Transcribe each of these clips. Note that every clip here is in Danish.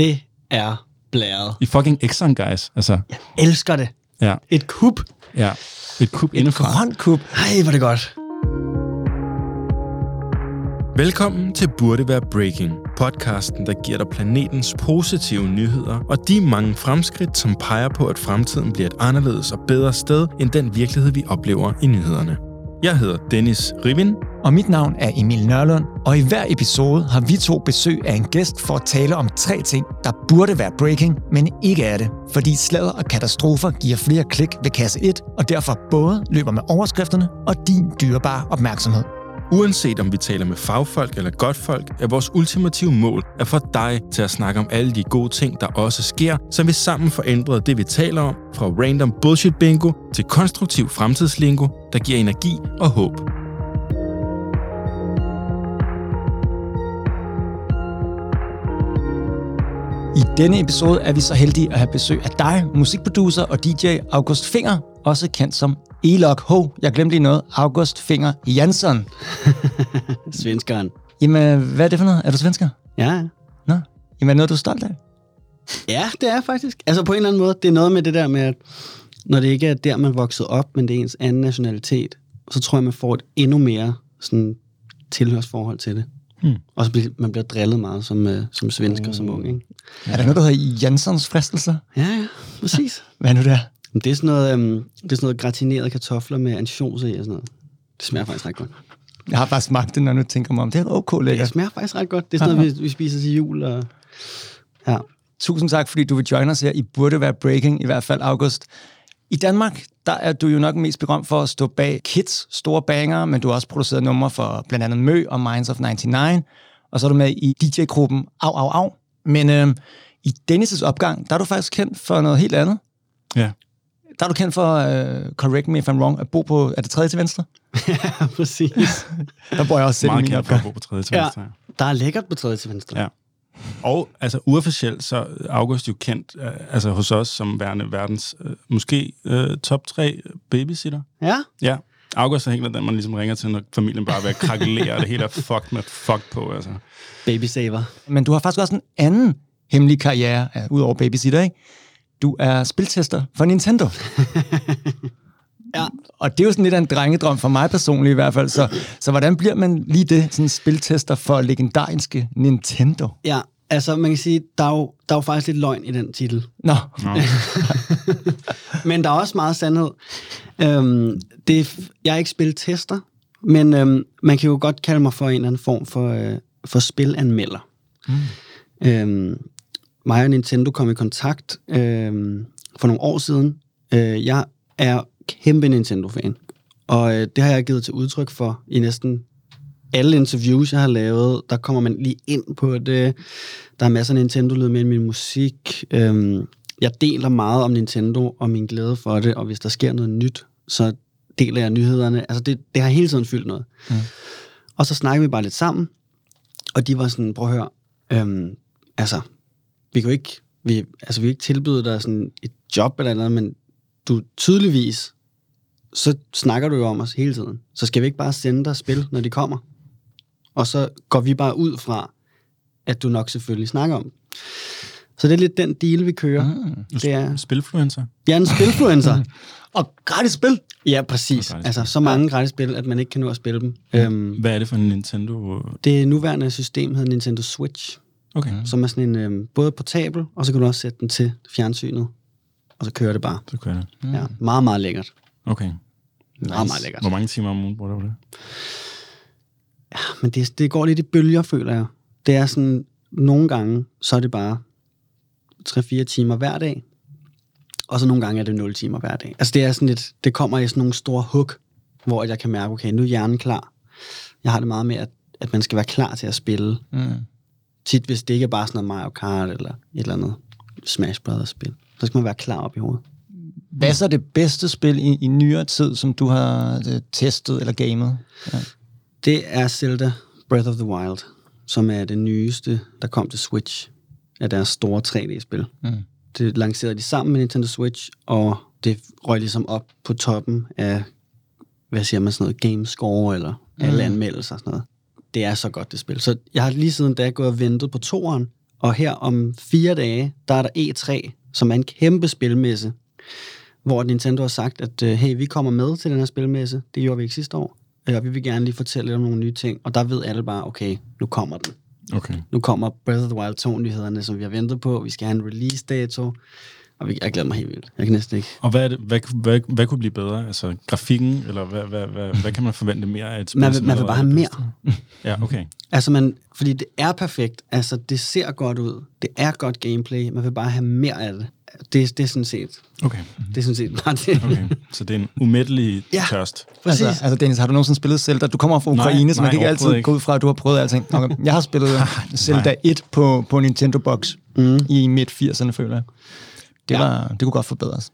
Det er blæret. I fucking Exxon, guys. Altså, Jeg elsker det. ja. Et kub. ja. Et kub indenfor. Grøn kub. Ej, hvor er det godt. Velkommen til Burde Være Breaking, podcasten, der giver dig planetens positive nyheder og de mange fremskridt, som peger på, at fremtiden bliver et anderledes og bedre sted end den virkelighed, vi oplever i nyhederne. Jeg hedder Dennis Rivin, Og mit navn er Emil Nørlund, og i hver episode har vi to besøg af en gæst for at tale om tre ting, der burde være breaking, men ikke er det. Fordi sladder og katastrofer giver flere klik ved kasse 1, og derfor både løber med overskrifterne og din dyrebare opmærksomhed. Uanset om vi taler med fagfolk eller godtfolk, er vores ultimative mål at få dig til at snakke om alle de gode ting, der også sker, så vi sammen får ændret det, vi taler om, fra random bullshit bingo til konstruktiv fremtidslingo, der giver energi og håb. I denne episode er vi så heldige at have besøg af dig, musikproducer og DJ August Finger, også kendt som Elok Ho. Jeg glemte lige noget. August Finger Jansson. Svenskeren. Jamen, hvad er det for noget? Er du svensker? Ja, ja. Nå. Jamen, er noget, du er stolt af? Ja, det er faktisk. Altså på en eller anden måde, det er noget med det der med, at når det ikke er der, man voksede op, men det er ens anden nationalitet, så tror jeg, man får et endnu mere sådan, tilhørsforhold til det. Hmm. Og så bliver man bliver drillet meget som, uh, som svensker, som ung. Ikke? Er der noget, der hedder Janssons fristelser? Ja, ja, præcis. Hvad er nu der? Det er sådan noget, um, det er sådan noget gratinerede kartofler med ansjos i og sådan noget. Det smager faktisk ret godt. Jeg har bare smagt det, når nu tænker mig om. Det er ok lækkert. Det smager faktisk ret godt. Det er sådan noget, vi, vi spiser til jul. Og... Ja. Tusind tak, fordi du vil join os her. I burde være breaking, i hvert fald August. I Danmark, der er du jo nok mest berømt for at stå bag Kids store banger, men du har også produceret numre for blandt andet Mø og Minds of 99, og så er du med i DJ-gruppen Au Au Au. Men øh, i Dennis' opgang, der er du faktisk kendt for noget helt andet. Ja. Der er du kendt for, uh, correct me if I'm wrong, at bo på, er det tredje til venstre? ja, præcis. Der bor jeg også selv Meget min kendt for at bo på tredje til Ja. venstre. Der er lækkert på tredje til venstre. Ja. Og altså uofficielt, så er August jo kendt øh, altså hos os som værende verdens øh, måske øh, top 3 babysitter. ja. Ja. August er helt den, man ligesom ringer til, når familien bare er ved at krakelere, og det hele er fucked med fuck på, altså. Baby saver. Men du har faktisk også en anden hemmelig karriere, uh, udover babysitter, ikke? Du er spiltester for Nintendo. Ja. Og det er jo sådan lidt af en drengedrøm for mig personligt i hvert fald. Så, så hvordan bliver man lige det, sådan en spiltester for legendariske Nintendo? Ja, altså man kan sige, der er jo, der er jo faktisk lidt løgn i den titel. Nå, Nå. Men der er også meget sandhed. Øhm, det er, jeg er ikke spiltester, men øhm, man kan jo godt kalde mig for en eller anden form for, øh, for spilanmelder. Mm. Øhm, mig og Nintendo kom i kontakt øhm, for nogle år siden. Øh, jeg er kæmpe Nintendo-fan, og øh, det har jeg givet til udtryk for i næsten alle interviews, jeg har lavet. Der kommer man lige ind på det. Der er masser af Nintendo-lyd med i min musik. Øhm, jeg deler meget om Nintendo og min glæde for det, og hvis der sker noget nyt, så deler jeg nyhederne. Altså, det, det har hele tiden fyldt noget. Mm. Og så snakkede vi bare lidt sammen, og de var sådan, prøv at høre, øhm, altså, vi kan jo ikke, vi, altså, vi kan ikke tilbyde dig sådan et job eller noget, men du tydeligvis, så snakker du jo om os hele tiden. Så skal vi ikke bare sende dig spil, når de kommer? Og så går vi bare ud fra, at du nok selvfølgelig snakker om. Så det er lidt den deal, vi kører. Mm. Det er, Spilfluencer. jeg er en spilfluencer. og gratis spil. ja, præcis. Altså, så mange gratis spil, at man ikke kan nå at spille dem. Øhm, Hvad er det for en Nintendo? det nuværende system hedder Nintendo Switch, Okay, mm. som er sådan en øhm, både portabel, og så kan du også sætte den til fjernsynet, og så kører det bare. så kører det. Mm. Ja, meget, meget lækkert. Okay. Meget, meget lækkert. Hvor mange timer om ugen bruger du det? Men det, det går lidt i bølger, føler jeg. Det er sådan, nogle gange, så er det bare 3-4 timer hver dag, og så nogle gange er det 0 timer hver dag. Altså det er sådan lidt, det kommer i sådan nogle store hug, hvor jeg kan mærke, okay, nu er hjernen klar. Jeg har det meget med, at, at man skal være klar til at spille. Mm. Tit, hvis det ikke er bare sådan noget Mario Kart eller et eller andet Smash Brothers spil, så skal man være klar op i hovedet. Hvad er så det bedste spil i, i nyere tid, som du har øh, testet eller gamet? Ja. Det er Zelda Breath of the Wild, som er det nyeste, der kom til Switch af deres store 3D-spil. Mm. Det lancerede de sammen med Nintendo Switch, og det røg ligesom op på toppen af, hvad siger man, sådan noget Gamescore, eller alle anmeldelser og sådan noget. Det er så godt, det spil. Så jeg har lige siden da gået og ventet på toeren, Og her om fire dage, der er der E3, som er en kæmpe spilmesse, hvor Nintendo har sagt, at øh, hey, vi kommer med til den her spilmesse. Det gjorde vi ikke sidste år. Øh, Og vi vil gerne lige fortælle lidt om nogle nye ting. Og der ved alle bare, okay, nu kommer den. Okay. Nu kommer Breath of the Wild 2-nyhederne, som vi har ventet på. Vi skal have en release-dato. Og jeg glæder mig helt vildt. Jeg kan næsten ikke. Og hvad, er det, hvad, hvad, hvad kunne blive bedre? Altså grafikken, eller hvad, hvad, hvad, hvad kan man forvente mere af et spil? Man vil, man vil bare have mere. er? Ja, okay. Altså, man, fordi det er perfekt. Altså, det ser godt ud. Det er godt gameplay. Man vil bare have mere af det. Det, det er sådan set, okay. det er sådan set bare det. okay. Så det er en umættelig Ja. tørst. Præcis. Altså, altså, Dennis, har du nogensinde spillet Zelda? Du kommer fra Nej, Ukraine, så man nej, kan ikke altid ikke. gå ud fra, at du har prøvet alting. Okay. Jeg har spillet Zelda 1 på, på Nintendo Box mm. i midt-80'erne, føler jeg. Det, Ja. var, det kunne godt forbedres.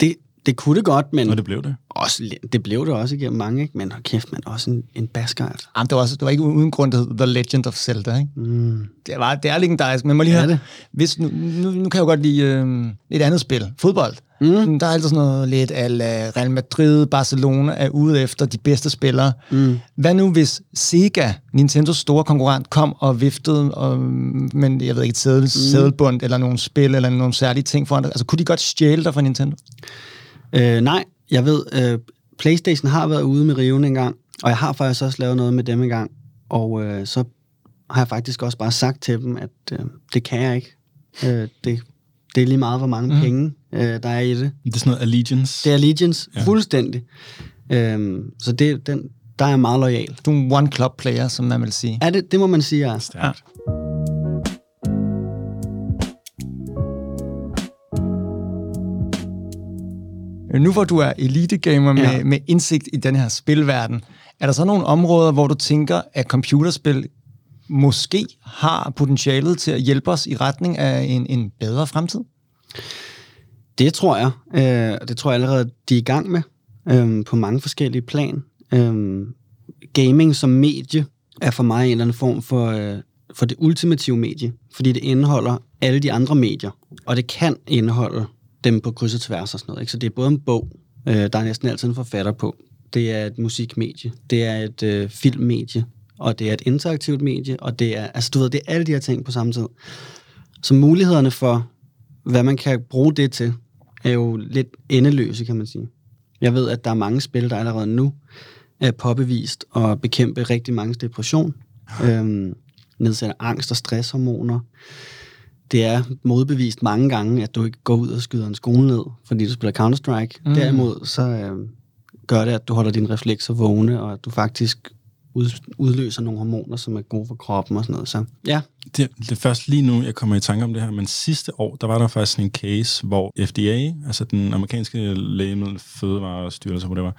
Det, det kunne det godt, men Og det blev det. også, det blev det også igennem mange, ikke? men kæft, man også en, en basker, altså. Jamen, det, var også, det var ikke uden grund, det hed The Legend of Zelda. Ikke? Mm. Det, var, det er legendarisk, men må lige høre, det? hvis, nu, nu, nu kan jeg jo godt lide øh, et andet spil. Fodbold. Mm. Der er altid sådan noget lidt af Real Madrid, Barcelona er ude efter de bedste spillere. Mm. Hvad nu hvis Sega, Nintendos store konkurrent, kom og viftede og, men jeg ved ikke, et sædel, mm. sædelbund eller nogle spil eller nogle særlige ting foran dig? Altså kunne de godt stjæle dig fra Nintendo? Øh, nej, jeg ved, øh, Playstation har været ude med riven en gang, og jeg har faktisk også lavet noget med dem en gang, og øh, så har jeg faktisk også bare sagt til dem, at øh, det kan jeg ikke. Øh, det, det er lige meget, hvor mange mm. penge, øh, der er i det. Det er sådan noget Allegiance. Det er Allegiance, Ja. ja. fuldstændig. Øh, så det, den, der er jeg meget lojal. Du er en one-club-player, som man vil sige. Er det, det må man sige, ja. Stærkt. Nu hvor du er elite-gamer med, Ja. med indsigt i den her spilverden, er der så nogle områder, hvor du tænker, at computerspil måske har potentialet til at hjælpe os i retning af en, en bedre fremtid? Det tror jeg. Øh, det tror jeg allerede, de er i gang med øh, på mange forskellige plan. Øh, gaming som medie er for mig en eller anden form for, øh, for det ultimative medie, fordi det indeholder alle de andre medier, og det kan indeholde dem på kryds og tværs og sådan noget. Ikke? Så det er både en bog, øh, der er næsten altid en forfatter på, det er et musikmedie, det er et øh, filmmedie, og det er et interaktivt medie, og det er, altså du ved, det er alle de her ting på samme tid. Så mulighederne for, hvad man kan bruge det til, er jo lidt endeløse, kan man sige. Jeg ved, at der er mange spil, der allerede nu er påbevist og bekæmpe rigtig mange depression, øhm, nedsætter angst og stresshormoner. Det er modbevist mange gange, at du ikke går ud og skyder en skole ned, fordi du spiller Counter-Strike. Mm. Derimod så øhm, gør det, at du holder dine reflekser vågne, og at du faktisk ud, udløser nogle hormoner, som er gode for kroppen og sådan noget. Så ja, Det, det er først lige nu, jeg kommer i tanke om det her, men sidste år, der var der faktisk en case, hvor FDA, altså den amerikanske lægemiddel fødevarestyrelse, whatever,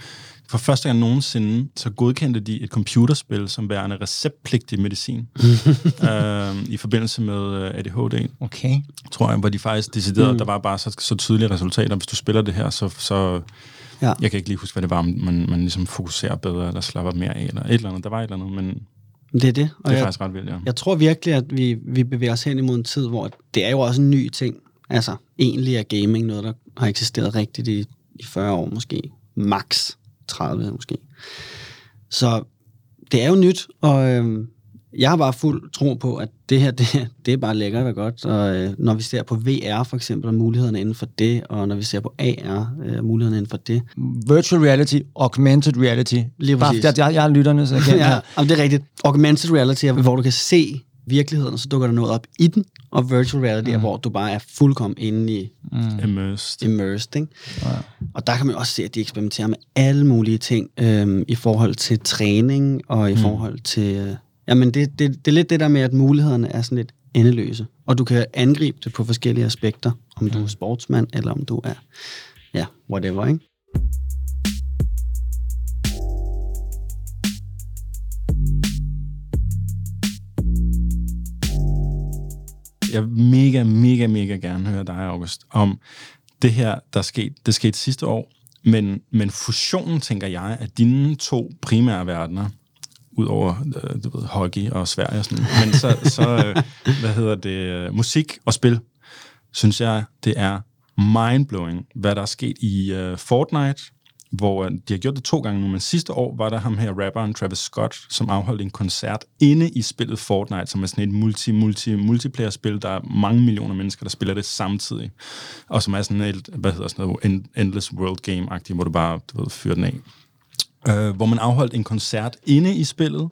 for første gang nogensinde, så godkendte de et computerspil som værende receptpligtig medicin øh, i forbindelse med øh, ADHD, Okay. tror jeg, hvor de faktisk deciderede, mm. der var bare så, så tydelige resultater. Hvis du spiller det her, så, så Ja. jeg kan ikke lige huske, hvad det var, om man, man ligesom fokuserer bedre, eller slapper mere af, eller et eller andet. Der var et eller andet, men det er det. Og det er jeg, faktisk ret vildt, ja. Jeg tror virkelig, at vi, vi bevæger os hen imod en tid, hvor det er jo også en ny ting. Altså, egentlig er gaming noget, der har eksisteret rigtigt i, i 40 år måske. Max 30 måske. Så det er jo nyt, og øh, jeg har bare fuld tro på, at det her, det, det er bare lækkert og godt. Og øh, når vi ser på VR for eksempel, og mulighederne inden for det, og når vi ser på AR, øh, mulighederne inden for det. Virtual reality, augmented reality. Lige Bare, præcis. jeg, jeg, jeg er lytterne, så jeg kan Ja, jamen, det er rigtigt. Augmented reality hvor du kan se virkeligheden, og så dukker der noget op i den. Og virtual reality mm. er, hvor du bare er fuldkommen inde i Immersed. immersed. Ikke? Ja. Og der kan man også se, at de eksperimenterer med alle mulige ting øhm, i forhold til træning og i mm. forhold til... Øh, jamen, det, det, det er lidt det der med, at mulighederne er sådan lidt endeløse. Og du kan angribe det på forskellige aspekter, om du er sportsmand, eller om du er, ja, whatever, ikke? Jeg mega, mega, mega gerne høre dig, August, om det her, der skete, det skete sidste år, men, men fusionen, tænker jeg, af dine to primære verdener, udover øh, du ved, hockey og Sverige og sådan, men så, så øh, hvad hedder det, øh, musik og spil, synes jeg, det er mindblowing, hvad der er sket i øh, Fortnite hvor øh, de har gjort det to gange nu, men sidste år var der ham her, rapperen Travis Scott, som afholdt en koncert inde i spillet Fortnite, som er sådan et multi, multi, multiplayer-spil, der er mange millioner mennesker, der spiller det samtidig, og som er sådan et, hvad hedder sådan noget, Endless World Game-agtigt, hvor du bare, du ved, fyrer den af. Øh, hvor man afholdt en koncert inde i spillet,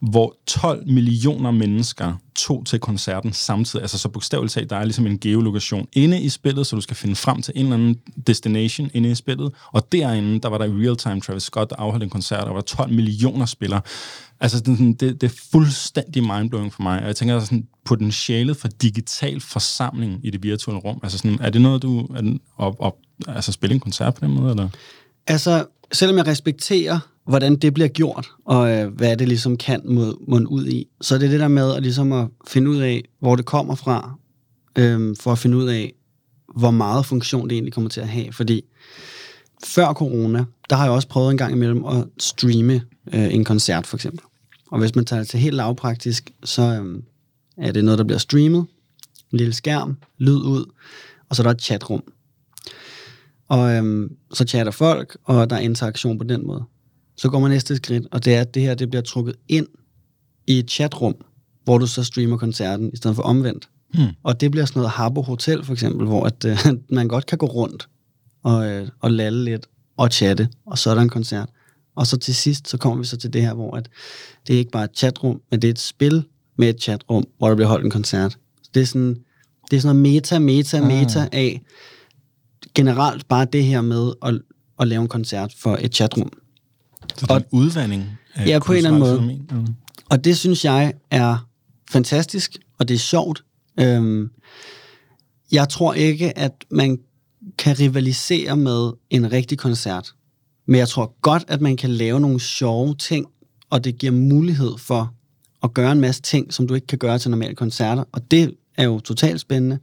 hvor 12 millioner mennesker tog til koncerten samtidig. Altså så bogstaveligt talt, der er ligesom en geolokation inde i spillet, så du skal finde frem til en eller anden destination inde i spillet. Og derinde, der var der i real time Travis Scott, der afholdt en koncert, og der var 12 millioner spillere. Altså det, det, det er fuldstændig mindblowing for mig. Og jeg tænker sådan potentialet for digital forsamling i det virtuelle rum. Altså sådan, er det noget, du... Er den, op, op, altså spille en koncert på den måde, eller? Altså, selvom jeg respekterer hvordan det bliver gjort, og øh, hvad det ligesom kan mod, mod ud i. Så er det det der med at, ligesom at finde ud af, hvor det kommer fra, øh, for at finde ud af, hvor meget funktion det egentlig kommer til at have. Fordi før corona, der har jeg også prøvet en gang imellem at streame øh, en koncert, for eksempel. Og hvis man tager det til helt lavpraktisk, så øh, er det noget, der bliver streamet, en lille skærm, lyd ud, og så er der et chatrum. Og øhm, så chatter folk, og der er interaktion på den måde. Så går man næste skridt, og det er, at det her det bliver trukket ind i et chatrum, hvor du så streamer koncerten, i stedet for omvendt. Hmm. Og det bliver sådan noget Harbo Hotel, for eksempel, hvor at, øh, man godt kan gå rundt og, øh, og lalle lidt og chatte, og så er der en koncert. Og så til sidst, så kommer vi så til det her, hvor at det er ikke bare et chatrum, men det er et spil med et chatrum, hvor der bliver holdt en koncert. Så det er sådan, det er sådan noget meta, meta, ah. meta af generelt bare det her med at, at lave en koncert for et chatrum. Så det er og, en udvandring af Ja, på en eller anden måde. Mm. Og det synes jeg er fantastisk, og det er sjovt. Øhm, jeg tror ikke, at man kan rivalisere med en rigtig koncert. Men jeg tror godt, at man kan lave nogle sjove ting, og det giver mulighed for at gøre en masse ting, som du ikke kan gøre til normale koncerter. Og det er jo totalt spændende.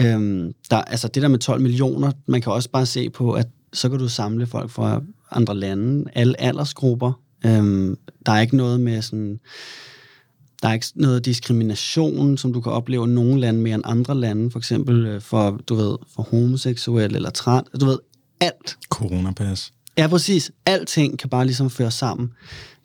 Øhm, der, altså det der med 12 millioner, man kan også bare se på, at så kan du samle folk fra andre lande, alle aldersgrupper. Øhm, der er ikke noget med sådan... Der er ikke noget diskrimination, som du kan opleve i nogle lande mere end andre lande, for eksempel øh, for, du ved, for homoseksuel eller trans. Du ved, alt. Coronapas. Ja, præcis. Alting kan bare ligesom føre sammen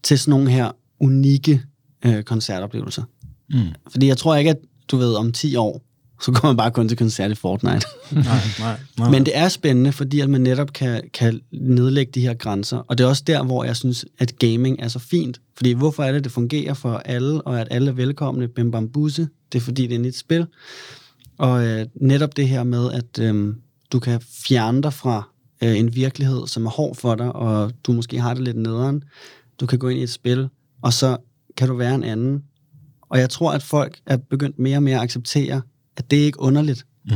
til sådan nogle her unikke øh, koncertoplevelser. Mm. Fordi jeg tror ikke, at du ved, om 10 år, så går man bare kun til koncert i Fortnite. nej, nej, nej. Men det er spændende, fordi at man netop kan, kan nedlægge de her grænser. Og det er også der, hvor jeg synes, at gaming er så fint. Fordi hvorfor er det, det fungerer for alle, og at alle er velkomne? Bim bam busse. Det er fordi, det er et spil. Og øh, netop det her med, at øh, du kan fjerne dig fra øh, en virkelighed, som er hård for dig, og du måske har det lidt nederen. Du kan gå ind i et spil, og så kan du være en anden. Og jeg tror, at folk er begyndt mere og mere at acceptere, at det er ikke underligt. Mm.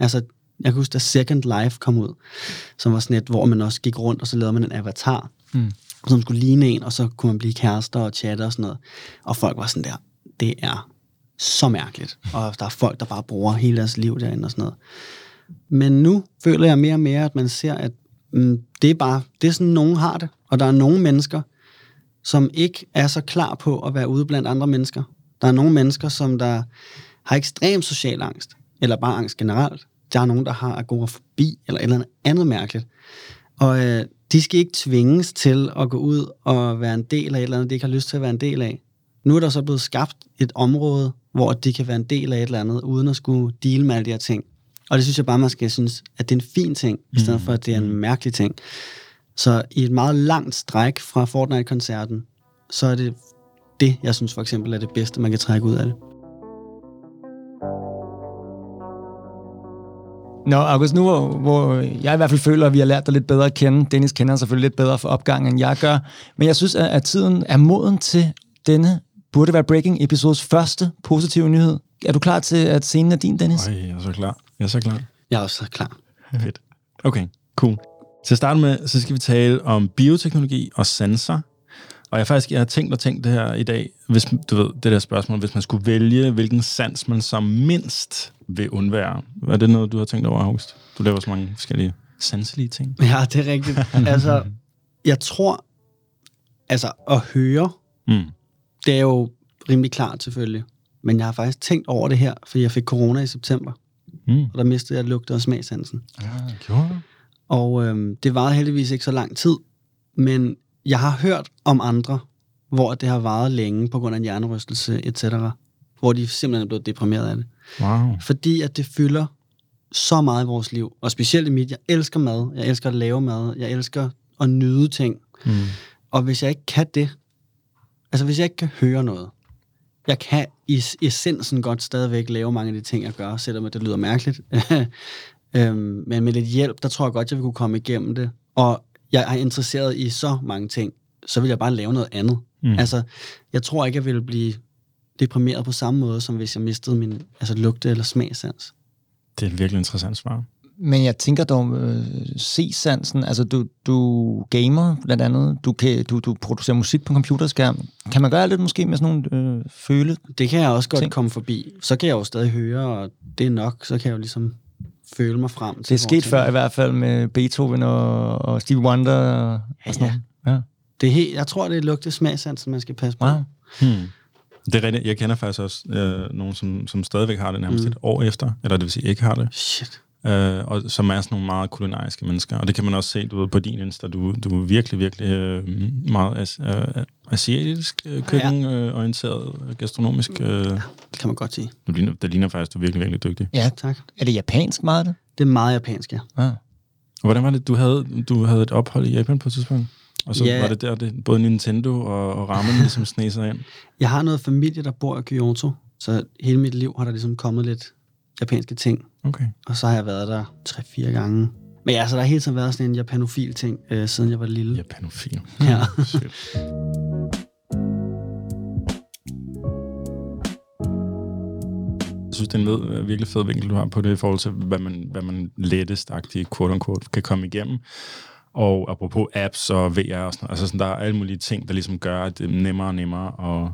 Altså, jeg kan huske, da Second Life kom ud, som var sådan et, hvor man også gik rundt, og så lavede man en avatar, mm. som skulle ligne en, og så kunne man blive kærester og chatte og sådan noget. Og folk var sådan der, det er så mærkeligt. Og der er folk, der bare bruger hele deres liv derinde og sådan noget. Men nu føler jeg mere og mere, at man ser, at mm, det er bare, det er sådan, nogen har det. Og der er nogle mennesker, som ikke er så klar på at være ude blandt andre mennesker. Der er nogle mennesker, som der har ekstrem social angst, eller bare angst generelt. Der er nogen, der har agorafobi, eller et eller andet, mærkeligt. Og øh, de skal ikke tvinges til at gå ud og være en del af et eller andet, de ikke har lyst til at være en del af. Nu er der så blevet skabt et område, hvor de kan være en del af et eller andet, uden at skulle deal med alle de her ting. Og det synes jeg bare, man skal synes, at det er en fin ting, i stedet for, at det er en mm. mærkelig ting. Så i et meget langt stræk fra Fortnite-koncerten, så er det det, jeg synes for eksempel er det bedste, man kan trække ud af det. Nå, August, nu hvor, hvor jeg i hvert fald føler, at vi har lært dig lidt bedre at kende, Dennis kender selvfølgelig lidt bedre for opgangen, end jeg gør, men jeg synes, at, at tiden er moden til denne burde være Breaking episodes første positive nyhed. Er du klar til, at scenen er din, Dennis? Øj, jeg er så klar. Jeg er så klar. Jeg er også så klar. Fedt. Okay, cool. Til at starte med, så skal vi tale om bioteknologi og sensor. Og jeg faktisk jeg har tænkt og tænkt det her i dag, hvis du ved, det der spørgsmål, hvis man skulle vælge, hvilken sans man som mindst vil undvære. Er det noget, du har tænkt over, August? Du laver så mange forskellige sanselige ting. Ja, det er rigtigt. altså, jeg tror, altså at høre, mm. det er jo rimelig klart selvfølgelig. Men jeg har faktisk tænkt over det her, fordi jeg fik corona i september. Mm. Og der mistede jeg lugte- og smagsansen. Ja, gjorde Og øhm, det varede heldigvis ikke så lang tid, men jeg har hørt om andre, hvor det har varet længe på grund af en hjernerystelse, etc., hvor de simpelthen er blevet deprimeret af det. Wow. Fordi at det fylder så meget i vores liv, og specielt i mit. Jeg elsker mad, jeg elsker at lave mad, jeg elsker at nyde ting. Mm. Og hvis jeg ikke kan det, altså hvis jeg ikke kan høre noget, jeg kan i essensen godt stadigvæk lave mange af de ting, jeg gør, selvom det lyder mærkeligt. øhm, men med lidt hjælp, der tror jeg godt, jeg vil kunne komme igennem det. Og jeg er interesseret i så mange ting, så vil jeg bare lave noget andet. Mm. Altså, jeg tror ikke, jeg ville blive deprimeret på samme måde, som hvis jeg mistede min altså, lugte- eller smagsans. Det er et virkelig interessant svar. Men jeg tænker dog, øh, se-sansen, altså du, du gamer blandt andet, du, kan, du, du producerer musik på en computerskærm. Kan man gøre lidt måske med sådan nogle øh, føle? Det kan jeg også godt Ting. komme forbi. Så kan jeg jo stadig høre, og det er nok, så kan jeg jo ligesom føle mig frem til. Det er sket før i hvert fald med Beethoven og, og Stevie Wonder og, og sådan noget. Ja. Det er helt, jeg tror, det er lugte smagssansen, man skal passe på. Wow. Hmm. Det er rigtigt. Jeg kender faktisk også øh, nogen, som, som stadigvæk har det nærmest mm. et år efter, eller det vil sige ikke har det, Shit. Øh, og som er sådan nogle meget kulinariske mennesker. Og det kan man også se du ved, på din Insta. Du, du er virkelig, virkelig øh, meget as, øh, asiatisk øh, køkkenorienteret, gastronomisk. Øh, Det kan man godt sige. du ligner, det ligner faktisk, du er virkelig, virkelig dygtig. Ja, Tak. er det japansk meget det? Det er meget japansk, ja. Ja. Og hvordan var det, du havde, du havde et ophold i Japan på et tidspunkt? Og så Ja. var det der, det, både Nintendo og, og ramen ligesom sne sig ind. Jeg har noget familie, der bor i Kyoto, så hele mit liv har der ligesom kommet lidt japanske ting. Okay. Og så har jeg været der tre-fire gange. Men ja, altså, der har hele tiden været sådan en japanofil ting, øh, siden jeg var lille. Japanofil. Ja. Jeg synes, det er en ved, virkelig fed vinkel, du har på det i forhold til, hvad man, hvad man lettest quote unquote, kan komme igennem. Og apropos apps og VR og sådan altså sådan, der er alle mulige ting, der ligesom gør, at det er nemmere og nemmere at,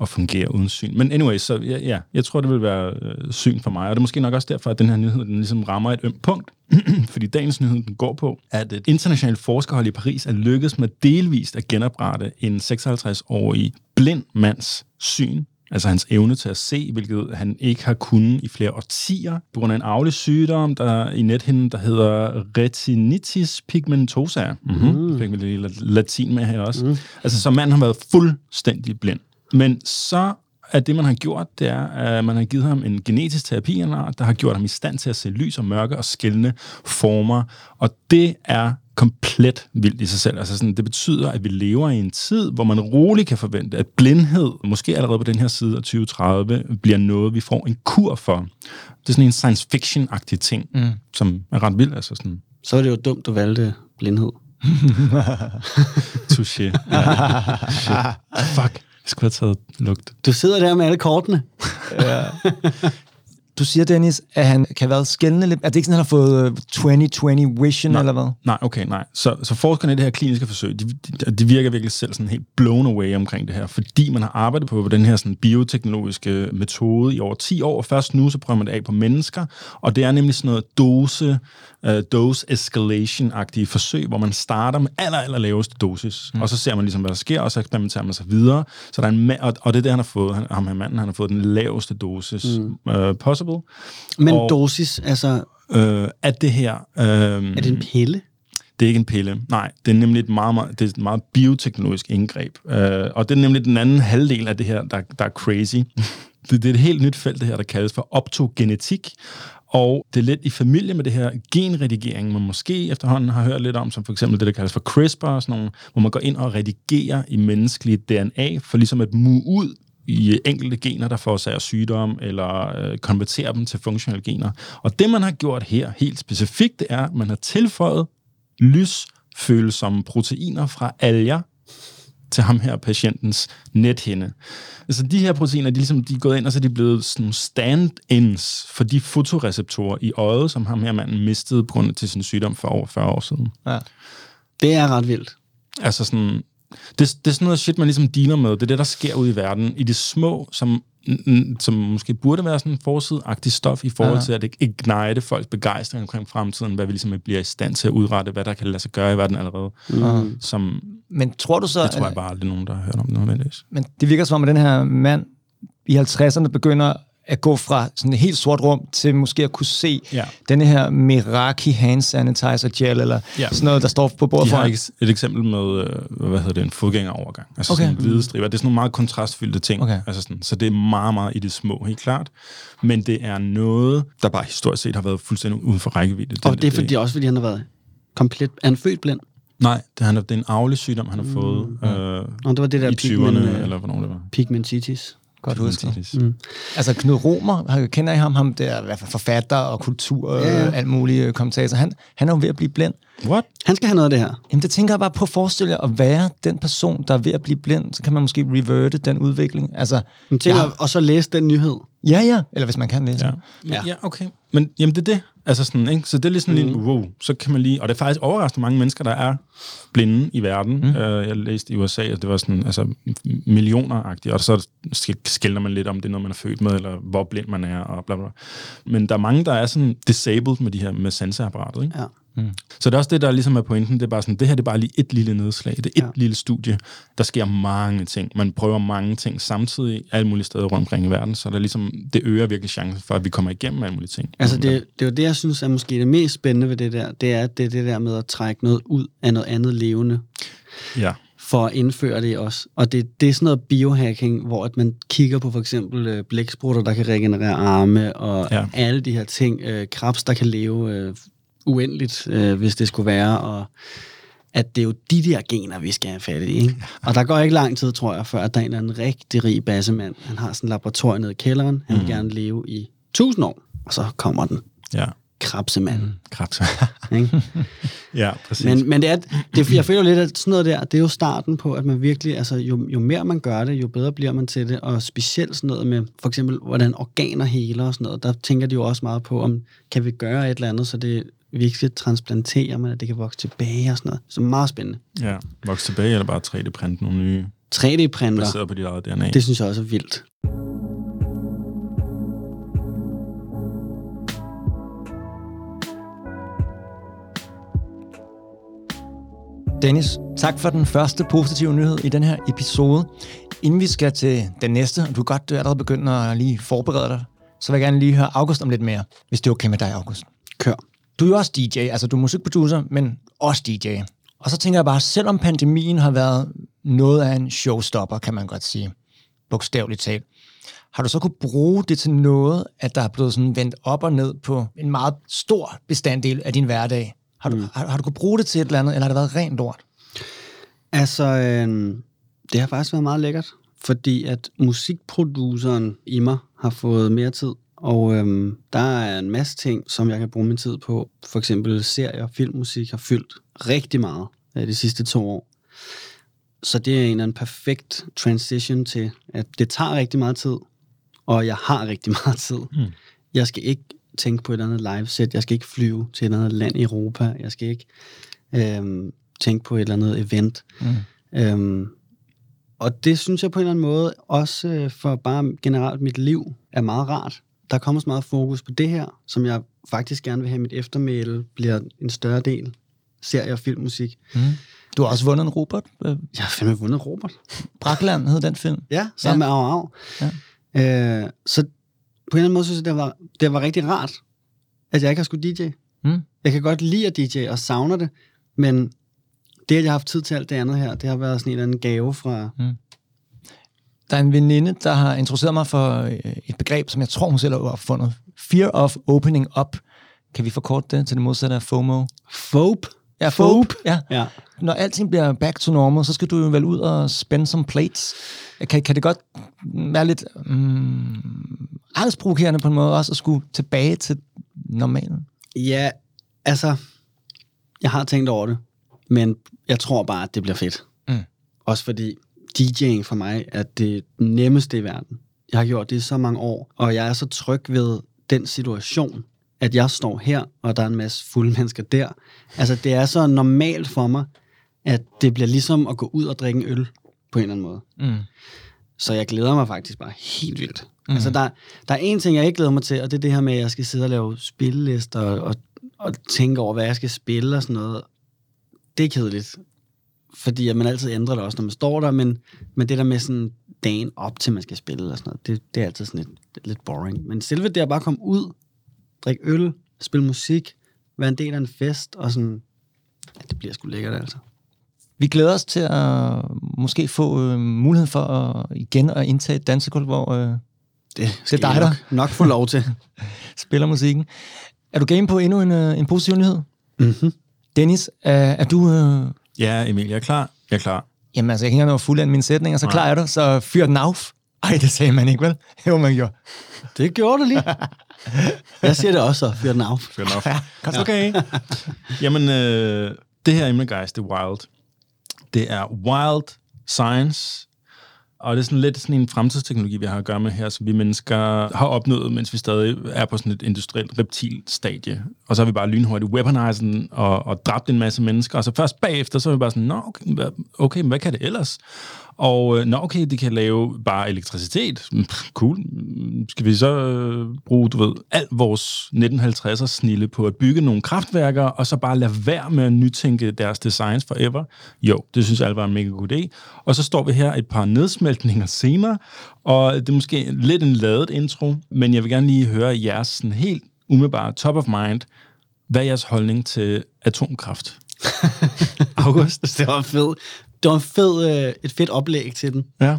at fungere uden syn. Men anyway, så ja, ja jeg tror, det vil være øh, syn for mig, og det er måske nok også derfor, at den her nyhed, den ligesom rammer et ømt punkt, fordi dagens nyhed, den går på, at et internationalt forskerhold i Paris er lykkedes med delvist at genoprette en 56-årig blind mands syn, altså hans evne til at se, hvilket han ikke har kunnet i flere årtier, på grund af en arvelig sygdom, der i nethinden, der hedder retinitis pigmentosa. Mm-hmm. Fik vi lidt latin med her også. Mm. Altså, så manden har været fuldstændig blind. Men så er det, man har gjort, det er, at man har givet ham en genetisk terapi, der har gjort ham i stand til at se lys og mørke og skældne former. Og det er komplet vildt i sig selv. Altså sådan, det betyder, at vi lever i en tid, hvor man roligt kan forvente, at blindhed, måske allerede på den her side af 2030, bliver noget, vi får en kur for. Det er sådan en science fiction-agtig ting, mm. som er ret vild. Altså sådan, Så var det jo dumt, du valgte blindhed. touché. Ja. Shit. Fuck. Jeg skulle have taget lugt. Du sidder der med alle kortene. Du siger, Dennis, at han kan være skældende lidt. Er det ikke sådan, at han har fået øh, 2020 vision, Nej. eller hvad? Nej, okay, nej. Så, så forskerne i det her kliniske forsøg, de, de, de virker virkelig selv sådan helt blown away omkring det her, fordi man har arbejdet på, på den her sådan bioteknologiske metode i over 10 år, og først nu så prøver man det af på mennesker, og det er nemlig sådan noget dose, uh, dose escalation-agtige forsøg, hvor man starter med aller, aller laveste dosis, mm. og så ser man ligesom, hvad der sker, og så eksperimenterer man sig videre, så der er en ma- og, og det er det, han har fået, han, ham her manden, han har fået den laveste dosis mm. uh, possible. Men og, dosis, altså, Øh, at det her... Øh, er det en pille? det er ikke en pille. Nej, det er nemlig et meget, meget, det er et meget bioteknologisk indgreb. Øh, og det er nemlig den anden halvdel af det her, der, der er crazy. Det, det er et helt nyt felt, det her, der kaldes for optogenetik. Og det er lidt i familie med det her genredigering, man måske efterhånden har hørt lidt om, som for eksempel det, der kaldes for CRISPR, og sådan nogle, hvor man går ind og redigerer i menneskeligt DNA, for ligesom at mue ud i enkelte gener, der forårsager sygdom, eller øh, konvertere dem til funktionelle gener. Og det, man har gjort her helt specifikt, det er, at man har tilføjet lysfølsomme proteiner fra alger til ham her patientens nethinde. Altså de her proteiner, de, er ligesom, de er gået ind, og så er de blevet sådan stand-ins for de fotoreceptorer i øjet, som ham her manden mistede på grund af til sin sygdom for over 40 år siden. Ja. Det er ret vildt. Altså sådan, det, det er sådan noget shit, man ligesom dealer med. Det er det, der sker ud i verden. I det små, som, som måske burde være sådan en forsideagtig stof i forhold ja. til at ignite folks begejstring omkring fremtiden, hvad vi ligesom bliver i stand til at udrette, hvad der kan lade sig gøre i verden allerede. Mm. Som, Men tror du så... det tror jeg bare aldrig nogen, der har hørt om nødvendigvis. Men det virker som om, at den her mand i 50'erne begynder at gå fra sådan et helt sort rum til måske at kunne se Ja. denne her Meraki hand sanitizer gel, eller Ja. sådan noget, der står på bordet har foran. et, et eksempel med, øh, hvad hedder det, en fodgængerovergang. Altså Okay. sådan hvide striber. Det er sådan nogle meget kontrastfyldte ting. Okay. Altså sådan, så det er meget, meget i det små, helt klart. Men det er noget, der bare historisk set har været fuldstændig uden for rækkevidde. Og det er fordi, også fordi han har været komplet... Han født blind? Nej, det, han, er- det er en arvelig sygdom, han har fået øh, Nå, det var det der i 20'erne, pigment, øh, eller hvornår det var. pigmentitis. Godt husket. Mm. Altså Knud Romer, kender I ham? Ham der er i hvert fald forfatter og kultur, Ja, ja, alt mulige kommentator. Han, han er jo ved at blive blind. What? Han skal have noget af det her. Jamen det tænker jeg bare på at forestille jer at være den person, der er ved at blive blind. Så kan man måske reverte den udvikling. Altså, Men tænker, Ja. Og så læse den nyhed. Ja, ja. Eller hvis man kan læse. Ja. Ja. Ja. ja, okay. Men jamen, det er det. Altså sådan, ikke? Så det er lige sådan mm. en, wow, så kan man lige... Og det er faktisk overraskende mange mennesker, der er blinde i verden. Mm. Uh, jeg læste i USA, at det var sådan, altså millioner-agtigt, og så skældner man lidt om, det er noget, man er født med, eller hvor blind man er, og bla bla. Men der er mange, der er sådan disabled med de her, med sanseapparatet, ikke? Ja. Så det er også det, der ligesom er pointen. Det er bare sådan, det her det er bare lige et lille nedslag. Det er et Ja. lille studie. Der sker mange ting. Man prøver mange ting samtidig, alle mulige steder rundt omkring i verden. Så der er ligesom, det øger virkelig chancen for, at vi kommer igennem alle mulige ting. Altså, det, det er jo det, jeg synes er måske det mest spændende ved det der. Det er, det er det der med at trække noget ud af noget andet levende, Ja. for at indføre det os. Og det, det er sådan noget biohacking, hvor at man kigger på for eksempel øh, blæksprutter, der kan regenerere arme, og. Ja. alle de her ting. Øh, krebs, der kan leve øh, uendeligt, øh, hvis det skulle være, og at det er jo de der gener, vi skal have fat i. Ikke? Og der går ikke lang tid, tror jeg, før at der er en anden rigtig rig bassemand. Han har sådan en laboratorium nede i kælderen. Han vil Mm. gerne leve i tusind år. Og så kommer den. Ja. Krebsemanden. Krebs. Ikke? ja, præcis. Men, men det er, det, jeg føler lidt, at sådan noget der, det er jo starten på, at man virkelig, altså jo, jo mere man gør det, jo bedre bliver man til det, og specielt sådan noget med, for eksempel, hvordan organer heler og sådan noget, der tænker de jo også meget på, om kan vi gøre et eller andet, så det vi ikke skal transplantere, men at det kan vokse tilbage og sådan noget. Så meget spændende. ja. Voks tilbage, eller bare 3D-print nogle nye, 3D-printer, baseret på dit eget DNA. det synes jeg også er vildt. Dennis, tak for den første positive nyhed i den her episode. Inden vi skal til den næste, og du er godt allerede begyndt at lige forberede dig, så vil jeg gerne lige høre August om lidt mere, hvis det er okay med dig, August. Kør. Du er jo også DJ, altså du er musikproducer, men også DJ. Og så tænker jeg bare, selvom pandemien har været noget af en showstopper, kan man godt sige, bogstaveligt talt, har du så kunne bruge det til noget, at der er blevet sådan vendt op og ned på en meget stor bestanddel af din hverdag? Har du, mm. har, har du kunne bruge det til et eller andet, eller har det været rent lort? Altså, øh, det har faktisk været meget lækkert, fordi at musikproduceren i mig har fået mere tid, og øh, der er en masse ting, som jeg kan bruge min tid på. For eksempel serier og filmmusik har fyldt rigtig meget øh, de sidste to år. Så det er en eller anden perfekt transition til, at det tager rigtig meget tid, og jeg har rigtig meget tid. Mm. Jeg skal ikke tænke på et eller andet live-set, jeg skal ikke flyve til et eller andet land i Europa, jeg skal ikke øh, tænke på et eller andet event. Mm. Øhm, og det synes jeg på en eller anden måde, også øh, for bare generelt mit liv, er meget rart. Der kommer så meget fokus på det her, som jeg faktisk gerne vil have, mit eftermæle bliver en større del. Serie og filmmusik. Mm. Du har også vundet en Robert. Jeg har fandme vundet Robert. Brakland hed den film. Ja, sammen Ja. med Au Au. Ja. Øh, så på en eller anden måde synes jeg, det var, det var rigtig rart, at jeg ikke har skulle DJ. Mm. Jeg kan godt lide at DJ og savner det, men det, at jeg har haft tid til alt det andet her, det har været sådan en eller anden gave fra... Der er en veninde, der har introduceret mig for øh, et begreb, som jeg tror, hun selv har opfundet. Fear of opening up. Kan vi forkorte det til det modsatte af FOMO? Fope. Ja, Fope. Ja. Ja. Når alting bliver back to normal, så skal du jo vel ud og spænde some plates. Kan, kan det godt være lidt mm, angstprovokerende på en måde også at skulle tilbage til normalen? Ja, altså, jeg har tænkt over det, men jeg tror bare, at det bliver fedt. Mm. Også fordi DJ'ing for mig er det nemmeste i verden. Jeg har gjort det i så mange år, og jeg er så tryg ved den situation, at jeg står her, og der er en masse fulde mennesker der. Altså, det er så normalt for mig, at det bliver ligesom at gå ud og drikke en øl på en eller anden måde. Mm. Så jeg glæder mig faktisk bare helt vildt. Mm. Altså, der, der er en ting, jeg ikke glæder mig til, og det er det her med, at jeg skal sidde og lave spillelister og, og, og tænke over, hvad jeg skal spille og sådan noget. Det er kedeligt. Fordi at man altid ændrer det også, når man står der, men, men det der med sådan dagen op til, man skal spille og sådan noget, det, det er altid sådan lidt, lidt boring. Men selve det at bare komme ud, drikke øl, spille musik, være en del af en fest, og sådan, ja, det bliver sgu lækkert altså. Vi glæder os til at måske få øh, mulighed for at, igen at indtage et dansegulv, hvor øh, Det, Det er dig, der. nok, nok få lov til. spiller musikken. Er du game på endnu en, øh, en positiv nyhed? mm-hmm. Dennis, er, er du... Øh, Ja, Emil, jeg er klar. Jeg er klar. jamen altså, jeg kan ikke nå fuld af mine sætninger, så Nej. klar er du, så fyr den af. Ej, det sagde man ikke, vel? Jo, man gjorde. Det gjorde du lige. Jeg siger det også, fyr den af. Fair enough. Ja, godt så. Okay. Jamen, øh, det her emne, guys, det er wild. Det er wild science, og det er sådan lidt sådan en fremtidsteknologi, vi har at gøre med her, som vi mennesker har opnået, mens vi stadig er på sådan et industrielt reptilstadie. Og så har vi bare lynhurtigt weaponized den og, og dræbt en masse mennesker, og så først bagefter, så er vi bare sådan, nå, okay, okay men hvad kan det ellers? Og øh, nå, okay, de kan lave bare elektricitet. Mm, Cool. Mm, Skal vi så øh, bruge, du ved, alt vores 1950'er snille på at bygge nogle kraftværker, og så bare lade være med at nytænke deres designs forever? Jo, det synes alle var en mega god idé. Og så står vi her et par nedsmeltninger senere, og det er måske lidt en ladet intro, men jeg vil gerne lige høre jeres sådan helt umiddelbare top of mind. Hvad er jeres holdning til atomkraft? August? Det var fedt. Det var en fed, øh, et fedt oplæg til den. Ja.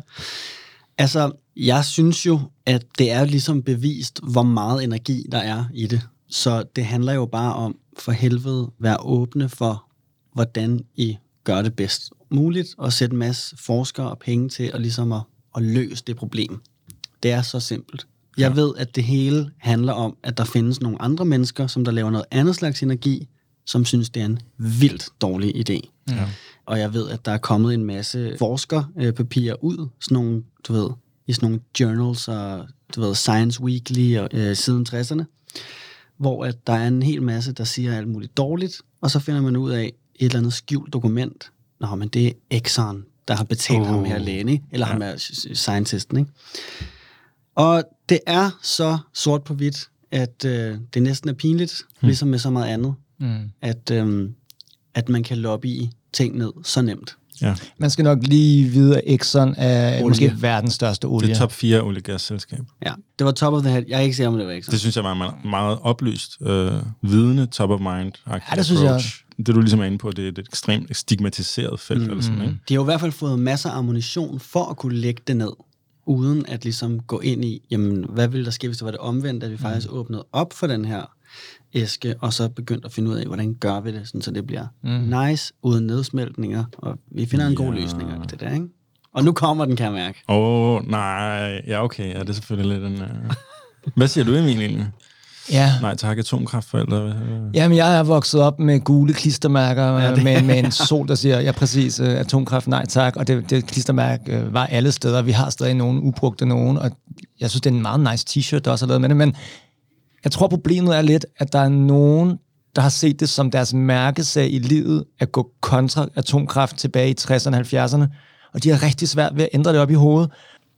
Altså, jeg synes jo, at det er ligesom bevist, hvor meget energi der er i det. Så det handler jo bare om, for helvede, være åbne for, hvordan I gør det bedst muligt, og sætte en masse forskere og penge til at, ligesom at, at løse det problem. Det er så simpelt. Jeg ved, at det hele handler om, at der findes nogle andre mennesker, som der laver noget andet slags energi, som synes, det er en vildt dårlig idé. Ja. Og jeg ved, at der er kommet en masse forskerpapirer ud, sådan nogle, du ved, i sådan nogle journals og, du ved, Science Weekly og, øh, siden 60'erne, hvor at der er en hel masse, der siger alt muligt dårligt, og så finder man ud af et eller andet skjult dokument. Nå, men det er Exxon, der har betalt oh. ham her lægen, ikke? eller ja. ham her scientisten. Ikke? Og det er så sort på hvidt, at øh, det næsten er pinligt, hmm. ligesom med så meget andet, Mm. at, øh, at man kan lobby ting ned så nemt. ja. Man skal nok lige vide, at Exxon er Olie. måske verdens største olie. Det er top 4 olie gas selskab. Ja, det var top of the head. Jeg er ikke sikker, om det var Exxon. Det synes jeg var meget, meget oplyst, øh, vidende, top of mind Ja, det synes jeg Det du ligesom er inde på, det er et ekstremt stigmatiseret felt. Mm. Eller sådan, ikke? De har jo i hvert fald fået masser af ammunition for at kunne lægge det ned, uden at ligesom gå ind i, jamen, hvad ville der ske, hvis det var det omvendt, at vi faktisk åbnede op for den her æske, og så begyndte at finde ud af, hvordan gør vi det, sådan, så det bliver mm. nice, uden nedsmeltninger, og vi finder en god løsning af det der, ikke? Og nu kommer den, kan jeg mærke. Åh, oh, nej. Ja, okay. Ja, det er selvfølgelig lidt en... Uh... Hvad siger du, Emil, egentlig? Ja. Nej, tak, atomkraftforældre. Jamen, jeg er vokset op med gule klistermærker Ja, det- med, med en sol, der siger, ja præcis, øh, atomkraft, nej tak, og det, det klistermærke øh, var alle steder. Vi har stadig nogle ubrugte nogen, og jeg synes, det er en meget nice t-shirt, der også er lavet med det, men jeg tror, problemet er lidt, at der er nogen, der har set det som deres mærkesag i livet, at gå kontra atomkraft tilbage i 60'erne og 70'erne, og de har rigtig svært ved at ændre det op i hovedet.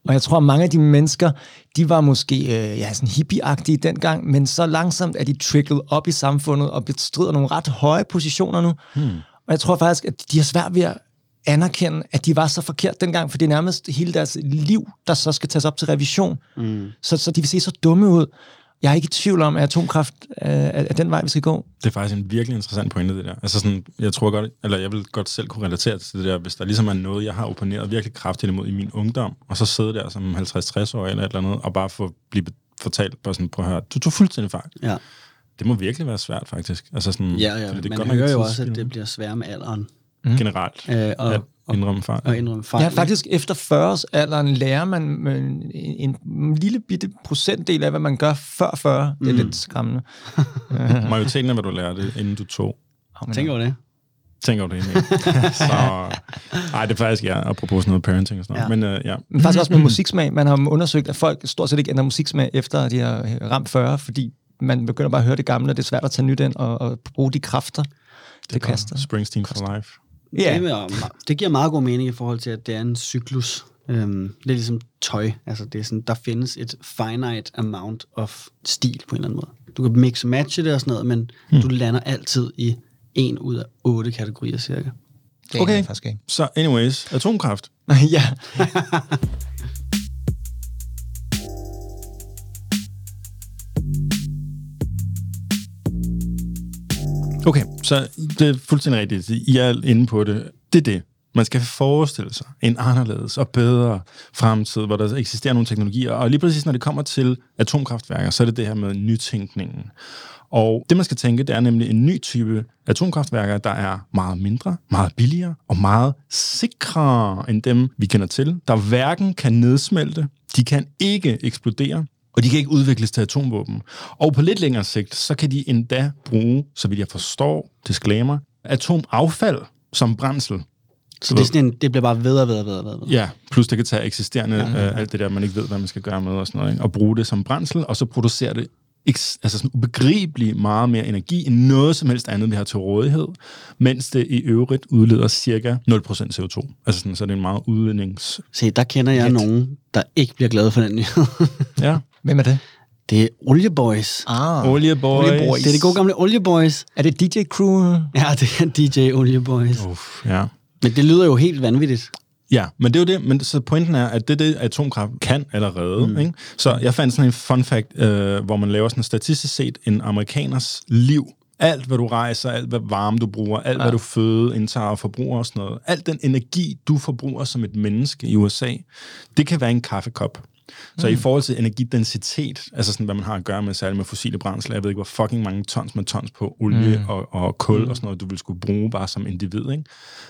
Og jeg tror, at mange af de mennesker, de var måske øh, ja, sådan hippieagtige dengang, men så langsomt er de tricklet op i samfundet og bestrider nogle ret høje positioner nu. Hmm. Og jeg tror faktisk, at de har svært ved at anerkende, at de var så forkert dengang, for det er nærmest hele deres liv, der så skal tages op til revision. Mm. Så, så de vil se så dumme ud. Jeg er ikke i tvivl om, at atomkraft øh, er, den vej, vi skal gå. Det er faktisk en virkelig interessant pointe, det der. Altså sådan, jeg tror godt, eller jeg vil godt selv kunne relatere til det der, hvis der ligesom er noget, jeg har opponeret virkelig kraftigt imod i min ungdom, og så sidde der som 50-60 år eller et eller andet, og bare få blive fortalt, bare sådan, prøv at høre, du tog fuldstændig fejl. Ja, Det må virkelig være svært, faktisk. Altså sådan, ja, ja. Det man godt hører jo også, at det bliver sværere med alderen. Generelt Øh, og, at indrømme fejl. og indrømme fejl. Ja, faktisk efter 40 alderen lærer man en, en, en lille bitte procentdel af, hvad man gør før 40. Det er Mm. lidt skræmmende. Majoriteten af, hvad du lærte, inden du tog. Oh, Tænk over det. Tænker du det egentlig? så, ej, det er faktisk, ja, apropos sådan noget parenting og sådan noget. Ja. Men uh, ja, Men faktisk også med musiksmag. Man har undersøgt, at folk stort set ikke ændrer musiksmag, efter de har ramt 40, fordi man begynder bare at høre det gamle, og det er svært at tage nyt ind og, og bruge de kræfter, det, det kaster. Springsteen for life. Ja. Det, er- det giver meget god mening i forhold til, at det er en cyklus. Øhm, det er ligesom tøj. Altså, det er sådan, der findes et finite amount of stil på en eller anden måde. Du kan mix og matche det og sådan noget, men hmm. du lander altid i en ud af otte kategorier cirka. Det Okay. faktisk ikke. Så anyways, atomkraft. ja. Okay, så det er fuldstændig rigtigt. I er inde på det. Det er det. Man skal forestille sig en anderledes og bedre fremtid, hvor der eksisterer nogle teknologier. Og lige præcis når det kommer til atomkraftværker, så er det det her med nytænkningen. Og det, man skal tænke, det er nemlig en ny type atomkraftværker, der er meget mindre, meget billigere og meget sikrere end dem, vi kender til. Der hverken kan nedsmelte, de kan ikke eksplodere, og de kan ikke udvikles til atomvåben. Og på lidt længere sigt, så kan de endda bruge, så vidt jeg forstår, disclaimer, atomaffald som brændsel. Så det, er sådan en, det bliver bare ved og ved og ved og ved. Ja, plus det kan tage eksisterende, ja, øh, alt det der, man ikke ved, hvad man skal gøre med og sådan noget, ikke? og bruge det som brændsel, og så producere det altså sådan ubegribeligt meget mere energi end noget som helst andet, vi har til rådighed, mens det i øvrigt udleder cirka 0% CO2. Altså sådan, så det er en meget udlednings... Se, der kender jeg Let. nogen, der ikke bliver glade for den nyhed. Ja. Hvem er det? det er Olieboys. Ah. Olieboys. Olieboys. Det er det gode gamle Olieboys. Er det DJ Crew? Ja, det er DJ Olieboys. Uff, ja. Men det lyder jo helt vanvittigt. Ja, men det er jo det. Men så pointen er, at det er det, atomkraft kan allerede. Mm. Ikke? Så jeg fandt sådan en fun fact, øh, hvor man laver sådan statistisk set en amerikaners liv. Alt, hvad du rejser, alt, hvad varme du bruger, alt, ja. hvad du føde, indtager og forbruger og sådan noget. Alt den energi, du forbruger som et menneske i USA, det kan være en kaffekop. Så mm. i forhold til energidensitet, altså sådan, hvad man har at gøre med, særligt med fossile brændsler, jeg ved ikke, hvor fucking mange tons med tons på olie mm. og, og kul mm. og sådan noget, du vil skulle bruge bare som individ, ikke?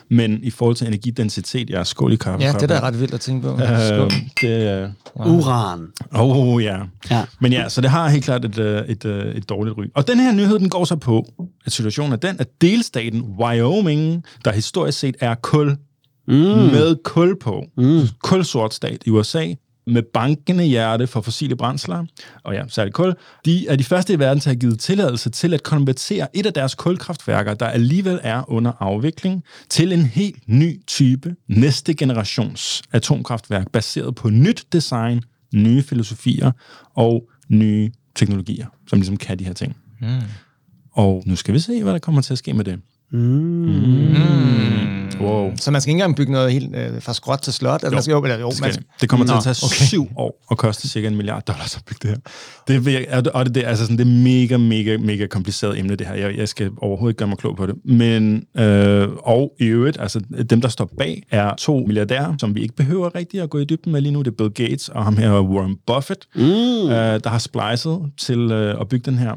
Men i forhold til energidensitet, ja, skål i kaffe. Ja, det er da ret vildt at tænke på. Øh, det er... Uran. Oh, ja. Ja. Men ja, så det har helt klart et, øh, et, et, et dårligt ry. Og den her nyhed, den går så på, at situationen er den, at delstaten Wyoming, der historisk set er kul, mm. med kul på, mm. kulsort stat i USA, med bankende hjerte for fossile brændsler, og ja, særligt kul, de er de første i verden til at have givet tilladelse til at konvertere et af deres kulkraftværker, der alligevel er under afvikling, til en helt ny type næste generations atomkraftværk, baseret på nyt design, nye filosofier og nye teknologier, som ligesom kan de her ting. Mm. Og nu skal vi se, hvad der kommer til at ske med det. Wow. Så man skal ikke engang bygge noget helt øh, fra skråt til slot? Altså, man skal, jo, eller, jo, Det, man skal, det kommer til at tage okay. syv år og koste cirka en milliard dollars at bygge det her. Det er, vir- og det, og det, det, er altså sådan, det er mega, mega, mega kompliceret emne, det her. Jeg, jeg skal overhovedet ikke gøre mig klog på det. Men, øh, og i øvrigt, altså dem, der står bag, er to milliardærer, som vi ikke behøver rigtig at gå i dybden med lige nu. Det er Bill Gates og ham her Warren Buffett, mm. øh, der har splicet til øh, at bygge den her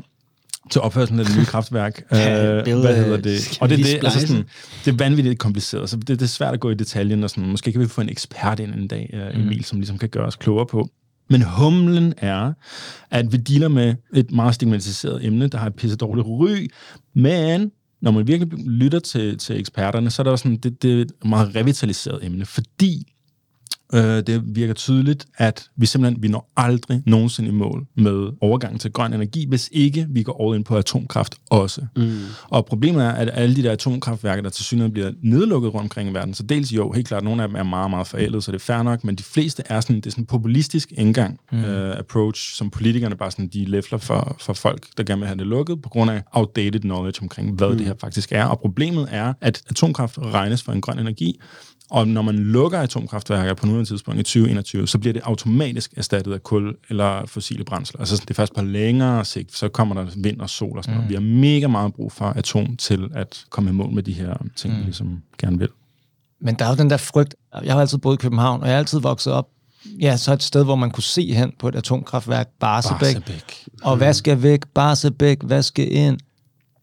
til opførelsen af det nye kraftværk. Ja, øh, hvad øh, hedder det? Og det, er det, altså sådan, det er vanvittigt kompliceret, så det, det er svært at gå i detaljen, og sådan, måske kan vi få en ekspert ind en dag, uh, Emil, som ligesom kan gøre os klogere på. Men humlen er, at vi dealer med et meget stigmatiseret emne, der har et pisse dårligt ry, men når man virkelig lytter til, til eksperterne, så er der sådan, det, det er et meget revitaliseret emne, fordi Øh, det virker tydeligt, at vi simpelthen vi når aldrig nogensinde i mål med overgangen til grøn energi, hvis ikke vi går all in på atomkraft også. Mm. Og problemet er, at alle de der atomkraftværker, der til synligheden bliver nedlukket rundt omkring i verden, så dels jo, helt klart, nogle af dem er meget, meget forældet, så det er fair nok, men de fleste er sådan, det er sådan en populistisk indgang, mm. øh, approach, som politikerne bare sådan, de læfler for, for folk, der gerne vil have det lukket, på grund af outdated knowledge omkring, hvad mm. det her faktisk er. Og problemet er, at atomkraft regnes for en grøn energi, og når man lukker atomkraftværker på nuværende tidspunkt i 2021, så bliver det automatisk erstattet af kul eller fossile brændsler. Altså det er først på længere sigt, så kommer der vind og sol og sådan noget. Vi har mega meget brug for atom til at komme i mål med de her ting, mm. vi ligesom gerne vil. Men der er jo den der frygt. Jeg har altid boet i København, og jeg har altid vokset op ja, så et sted, hvor man kunne se hen på et atomkraftværk, Barsebæk. Barsebæk. Og hvad skal væk? Barsebæk, hvad skal ind?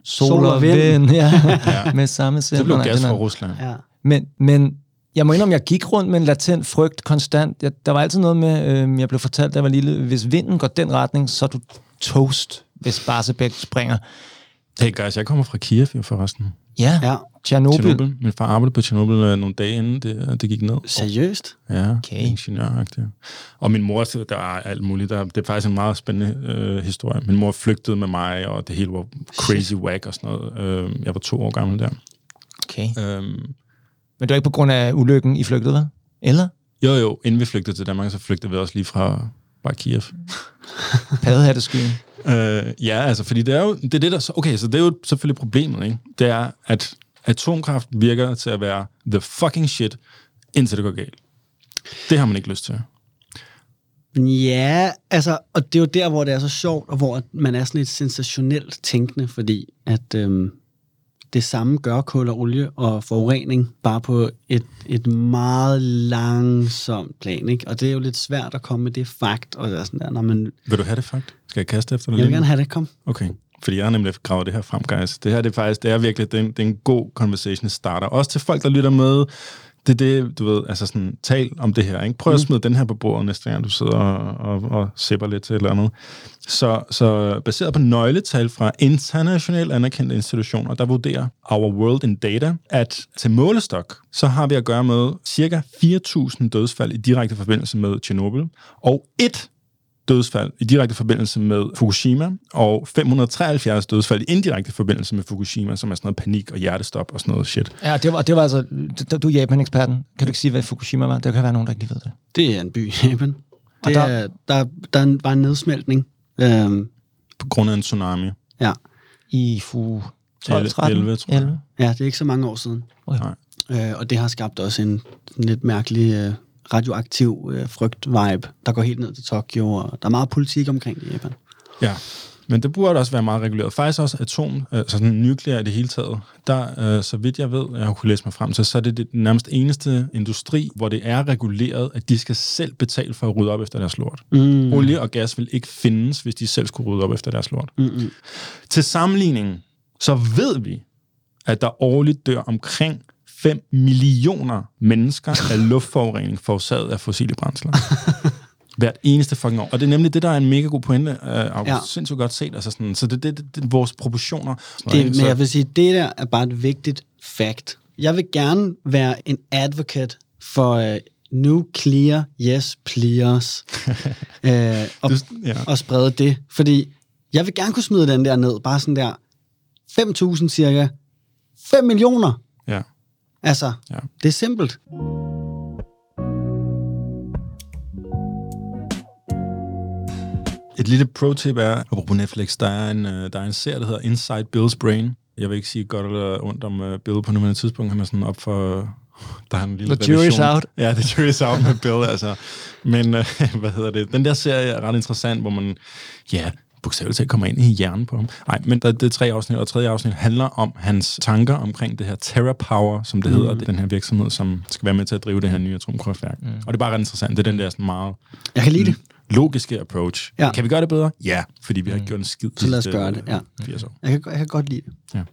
Sol, Sol og og vind. vind, ja. ja. med samme Så blev gas fra fra Rusland. Ja. Men, men jeg må indrømme, jeg gik rundt med en latent frygt konstant. Jeg, der var altid noget med, øh, jeg blev fortalt, da jeg var lille, hvis vinden går den retning, så er du toast, hvis Barsebæk springer. Hey guys, jeg kommer fra Kiev jo forresten. Ja, ja. Tjernobyl. Tjernobyl. Min far arbejdede på Tjernobyl øh, nogle dage inden det, det gik ned. Seriøst? Ja, Okay. ingeniøragtigt. Og min mor, der er alt muligt. Der, det er faktisk en meget spændende øh, historie. Min mor flygtede med mig, og det hele var crazy whack og sådan noget. Øh, jeg var to år gammel der. Okay. Øh, Men det var ikke på grund af ulykken, I flygtede, hvad? Eller? jo, jo, inden vi flygtede til Danmark, så flygtede vi også lige fra bare Kiev. Paddehatteskyen. Øh, ja, altså, fordi det er jo det, er det der... så- Okay, så det er jo selvfølgelig problemet, ikke? Det er, at atomkraft virker til at være the fucking shit, indtil det går galt. Det har man ikke lyst til. Ja, altså, og det er jo der, hvor det er så sjovt, og hvor man er sådan et sensationelt tænkende, fordi at øhm, det samme gør kul og olie og forurening, bare på et, et meget langsomt plan, ikke? Og det er jo lidt svært at komme med det fakt, og det sådan der, når man... Vil du have det fakt? Skal jeg kaste efter det? Jeg vil lige gerne have det, kom. Okay. Fordi jeg har nemlig gravet det her frem, guys. Det her det er faktisk, det er virkelig, det er en, det er en god conversation starter. Også til folk, der lytter med. Det er det, du ved, altså sådan, tal om det her. Ikke? Prøv at smide den her på bordet næste gang, du sidder og, og, og sipper lidt til et eller andet. Så, så baseret på nøgletal fra internationalt anerkendte institutioner, der vurderer Our World in Data, at til målestok, så har vi at gøre med cirka 4.000 dødsfald i direkte forbindelse med Tjernobyl, og et dødsfald i direkte forbindelse med Fukushima, og 573 dødsfald i indirekte forbindelse med Fukushima, som er sådan noget panik og hjertestop og sådan noget shit. Ja, det var, det var altså... Du, er Japan-eksperten. Kan du ikke sige, hvad Fukushima var? Der kan være nogen, der ikke lige ved det. Det er en by i Japan. Det der- er, der, der var en nedsmeltning. Øhm, På grund af en tsunami. ja. I fu 12, 11, 13? 11, tror jeg. 11. ja, det er ikke så mange år siden. Okay. Nej. Øh, og det har skabt også en, en lidt mærkelig øh, radioaktiv øh, frygt-vibe, der går helt ned til Tokyo, og der er meget politik omkring det i Japan. Ja, men det burde også være meget reguleret. Faktisk også atom, altså sådan nuklear i det hele taget. Der, øh, så vidt jeg ved, jeg har kunnet læse mig frem til, så er det det nærmest eneste industri, hvor det er reguleret, at de skal selv betale for at rydde op efter deres lort. Mm. Olie og gas vil ikke findes, hvis de selv skulle rydde op efter deres lort. Mm-mm. Til sammenligning, så ved vi, at der årligt dør omkring 5 millioner mennesker af luftforurening forårsaget af fossile brændsler. Hvert eneste fucking år. Og det er nemlig det, der er en mega god pointe, uh, August. Ja. Sindssygt godt set. Altså sådan, så det, det, det, det er vores proportioner. Det, men så, jeg vil sige, det der er bare et vigtigt fact. Jeg vil gerne være en advocate for uh, nuclear, yes please, uh, og, Du- ja. og sprede det. Fordi jeg vil gerne kunne smide den der ned, bare sådan der 5.000 cirka, 5 millioner. ja. Altså, Ja. det er simpelt. Et lille pro-tip er, apropos Netflix, der er en, øh, der er en serie, der hedder Inside Bill's Brain. Jeg vil ikke sige godt eller ondt om uh, Bill på nuværende tidspunkt. Han er sådan op for... Der er en lille The jury's out. Ja, the jury's out med Bill, altså. Men, uh, hvad hedder det? Den der serie er ret interessant, hvor man, ja, bogstaveligt talt kommer ind i hjernen på ham. Nej, men der, det er tre afsnit, og tredje afsnit handler om hans tanker omkring det her Terra Power, som det mm. hedder, det er den her virksomhed, som skal være med til at drive det her nye atomkraftværk. Mm. Og det er bare ret interessant. Det er den der sådan meget Jeg kan lide det. logiske approach. Ja. Kan vi gøre det bedre? Ja, fordi vi har ikke gjort en skid. Så lad os gøre det, ja. øh, 80 år. Jeg kan, jeg kan godt lide det.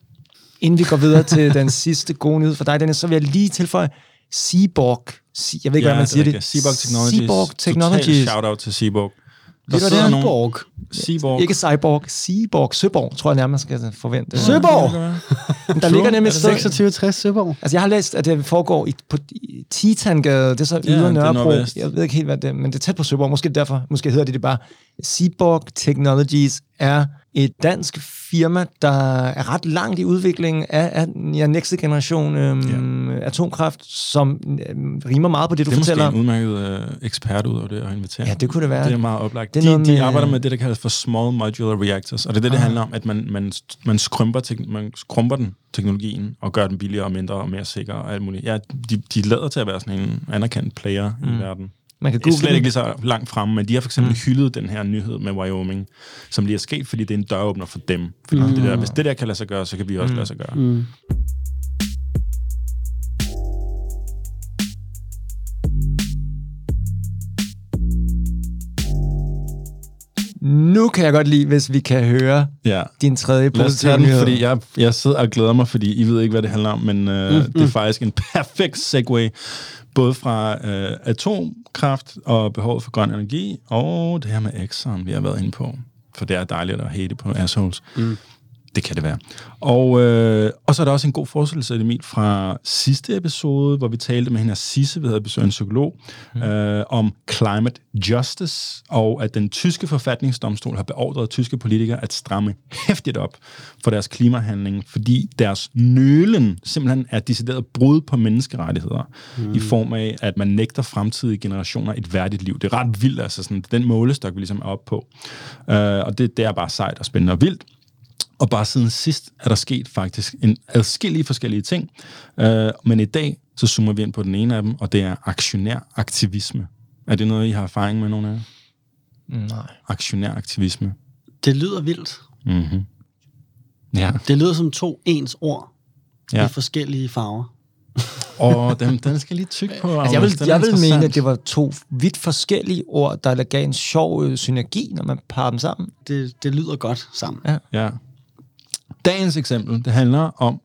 Inden vi går videre til den sidste gode nyhed for dig, Dennis, så vil jeg lige tilføje Seaborg. Se- Jeg ved ikke, Ja, hvordan man siger det. Seaborg Technologies. Seaborg Total Technologies. shout-out til Seaborg. Du, hvad sidder det er? nogen- Borg. Seaborg. Ikke Cyborg, Seaborg, Søborg, tror jeg nærmest skal forvente. Søborg! Der ligger nemlig et sted, 2660 Søborg. Altså, jeg har læst, at det foregår i, på i Titangade, det er så Ja, ydre er Nørrebro. Jeg ved ikke helt, hvad det er, men det er tæt på Søborg. Måske derfor, måske hedder det det bare. Seaborg Technologies er et dansk firma, der er ret langt i udviklingen af, af ja, næste generation øhm, ja. atomkraft, som øhm, rimer meget på det, du Det er måske fortæller. en udmærket øh, ekspert ud over det at invitere. Ja, det kunne det være. Det er meget oplagt. Det er de, de arbejder med det, der kaldes for small modular reactors, og det er det, det Ah. handler om, at man, man, man, skrumper tek, man skrumper den teknologien og gør den billigere og mindre og mere sikker og alt muligt. Ja, de, de lader til at være sådan en anerkendt player mm. i verden. Man kan Det er google slet ikke lige så langt fremme, men de har for eksempel mm. hyldet den her nyhed med Wyoming, som lige er sket, fordi det er en døråbner for dem. Fordi mm. det der, hvis det der kan lade sig gøre, så kan vi også mm. lade sig gøre. Mm. Nu kan jeg godt lide, hvis vi kan høre Ja. din tredje positive nyhed. fordi jeg, jeg sidder og glæder mig, fordi I ved ikke, hvad det handler om, men øh, mm, det er faktisk en perfekt segue, både fra øh, kraft og behovet for grøn energi, og det her med Exxon, vi har været inde på. For det er dejligt at hate på assholes. Mm. Det kan det være. Og, øh, og så er der også en god forestillelse, Emil, fra sidste episode, hvor vi talte med hende af Sisse, vi havde besøgt en psykolog, mm. øh, om climate justice, og at den tyske forfatningsdomstol har beordret tyske politikere at stramme hæftigt op for deres klimahandling, fordi deres nølen simpelthen er decideret brud på menneskerettigheder, mm. i form af, at man nægter fremtidige generationer et værdigt liv. Det er ret vildt, altså sådan, den målestok, vi ligesom er oppe på. Øh, og det, det er bare sejt og spændende og vildt. Og bare siden sidst er der sket faktisk en adskillige forskellige ting. Øh, men i dag, så zoomer vi ind på den ene af dem, og det er aktionæraktivisme. Er det noget, I har erfaring med, nogle af jer? Nej. Aktionæraktivisme. Det lyder vildt. Mm-hmm. Ja, Det lyder som to ens ord ja. I forskellige farver. og den, den skal lige tykke på. Altså, jeg vil, jeg vil mene, at det var to vidt forskellige ord, der gav en sjov øh, synergi, når man parer dem sammen. Det, det lyder godt sammen. Ja. Ja. Dagens eksempel, det handler om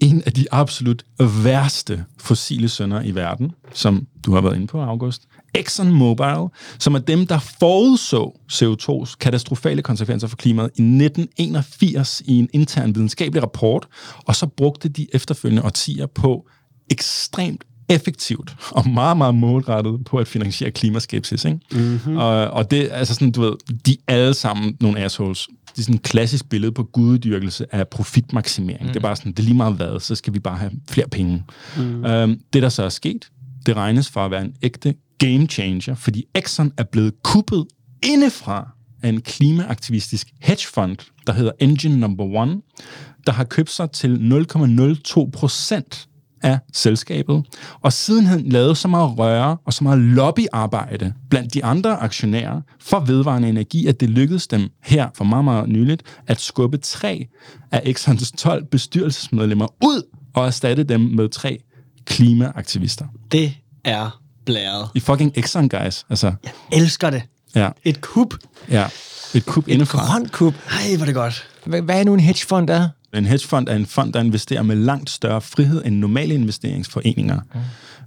en af de absolut værste fossile sønder i verden, som du har været inde på, August. ExxonMobil, som er dem, der forudså CO2's katastrofale konsekvenser for klimaet i 1981 i en intern videnskabelig rapport, og så brugte de efterfølgende årtier på ekstremt effektivt og meget, meget målrettet på at finansiere klimaskepsis. Ikke? Mm-hmm. Og, og det er altså sådan, du ved, de er alle sammen nogle assholes. Det er sådan et klassisk billede på guddyrkelse af profitmaksimering. Mm. Det er bare sådan, det er lige meget hvad, så skal vi bare have flere penge. Mm. Øhm, det, der så er sket, det regnes for at være en ægte game changer, fordi Exxon er blevet kuppet indefra af en klimaaktivistisk hedgefond, der hedder Engine Number One, der har købt sig til 0,02 procent af selskabet, og sidenhen lavet så meget røre og så meget lobbyarbejde blandt de andre aktionærer for vedvarende energi, at det lykkedes dem her for meget, meget nyligt at skubbe tre af Exxons 12 bestyrelsesmedlemmer ud og erstatte dem med tre klimaaktivister. Det er blæret. I fucking Exxon, guys. Altså, Jeg elsker det. ja, Et kub. ja. Et kub indefra. Grøn kub. Ej, hvor er det godt. Hvad, hvad er nu en hedgefond er? En hedgefond er en fond, der investerer med langt større frihed end normale investeringsforeninger. Mm.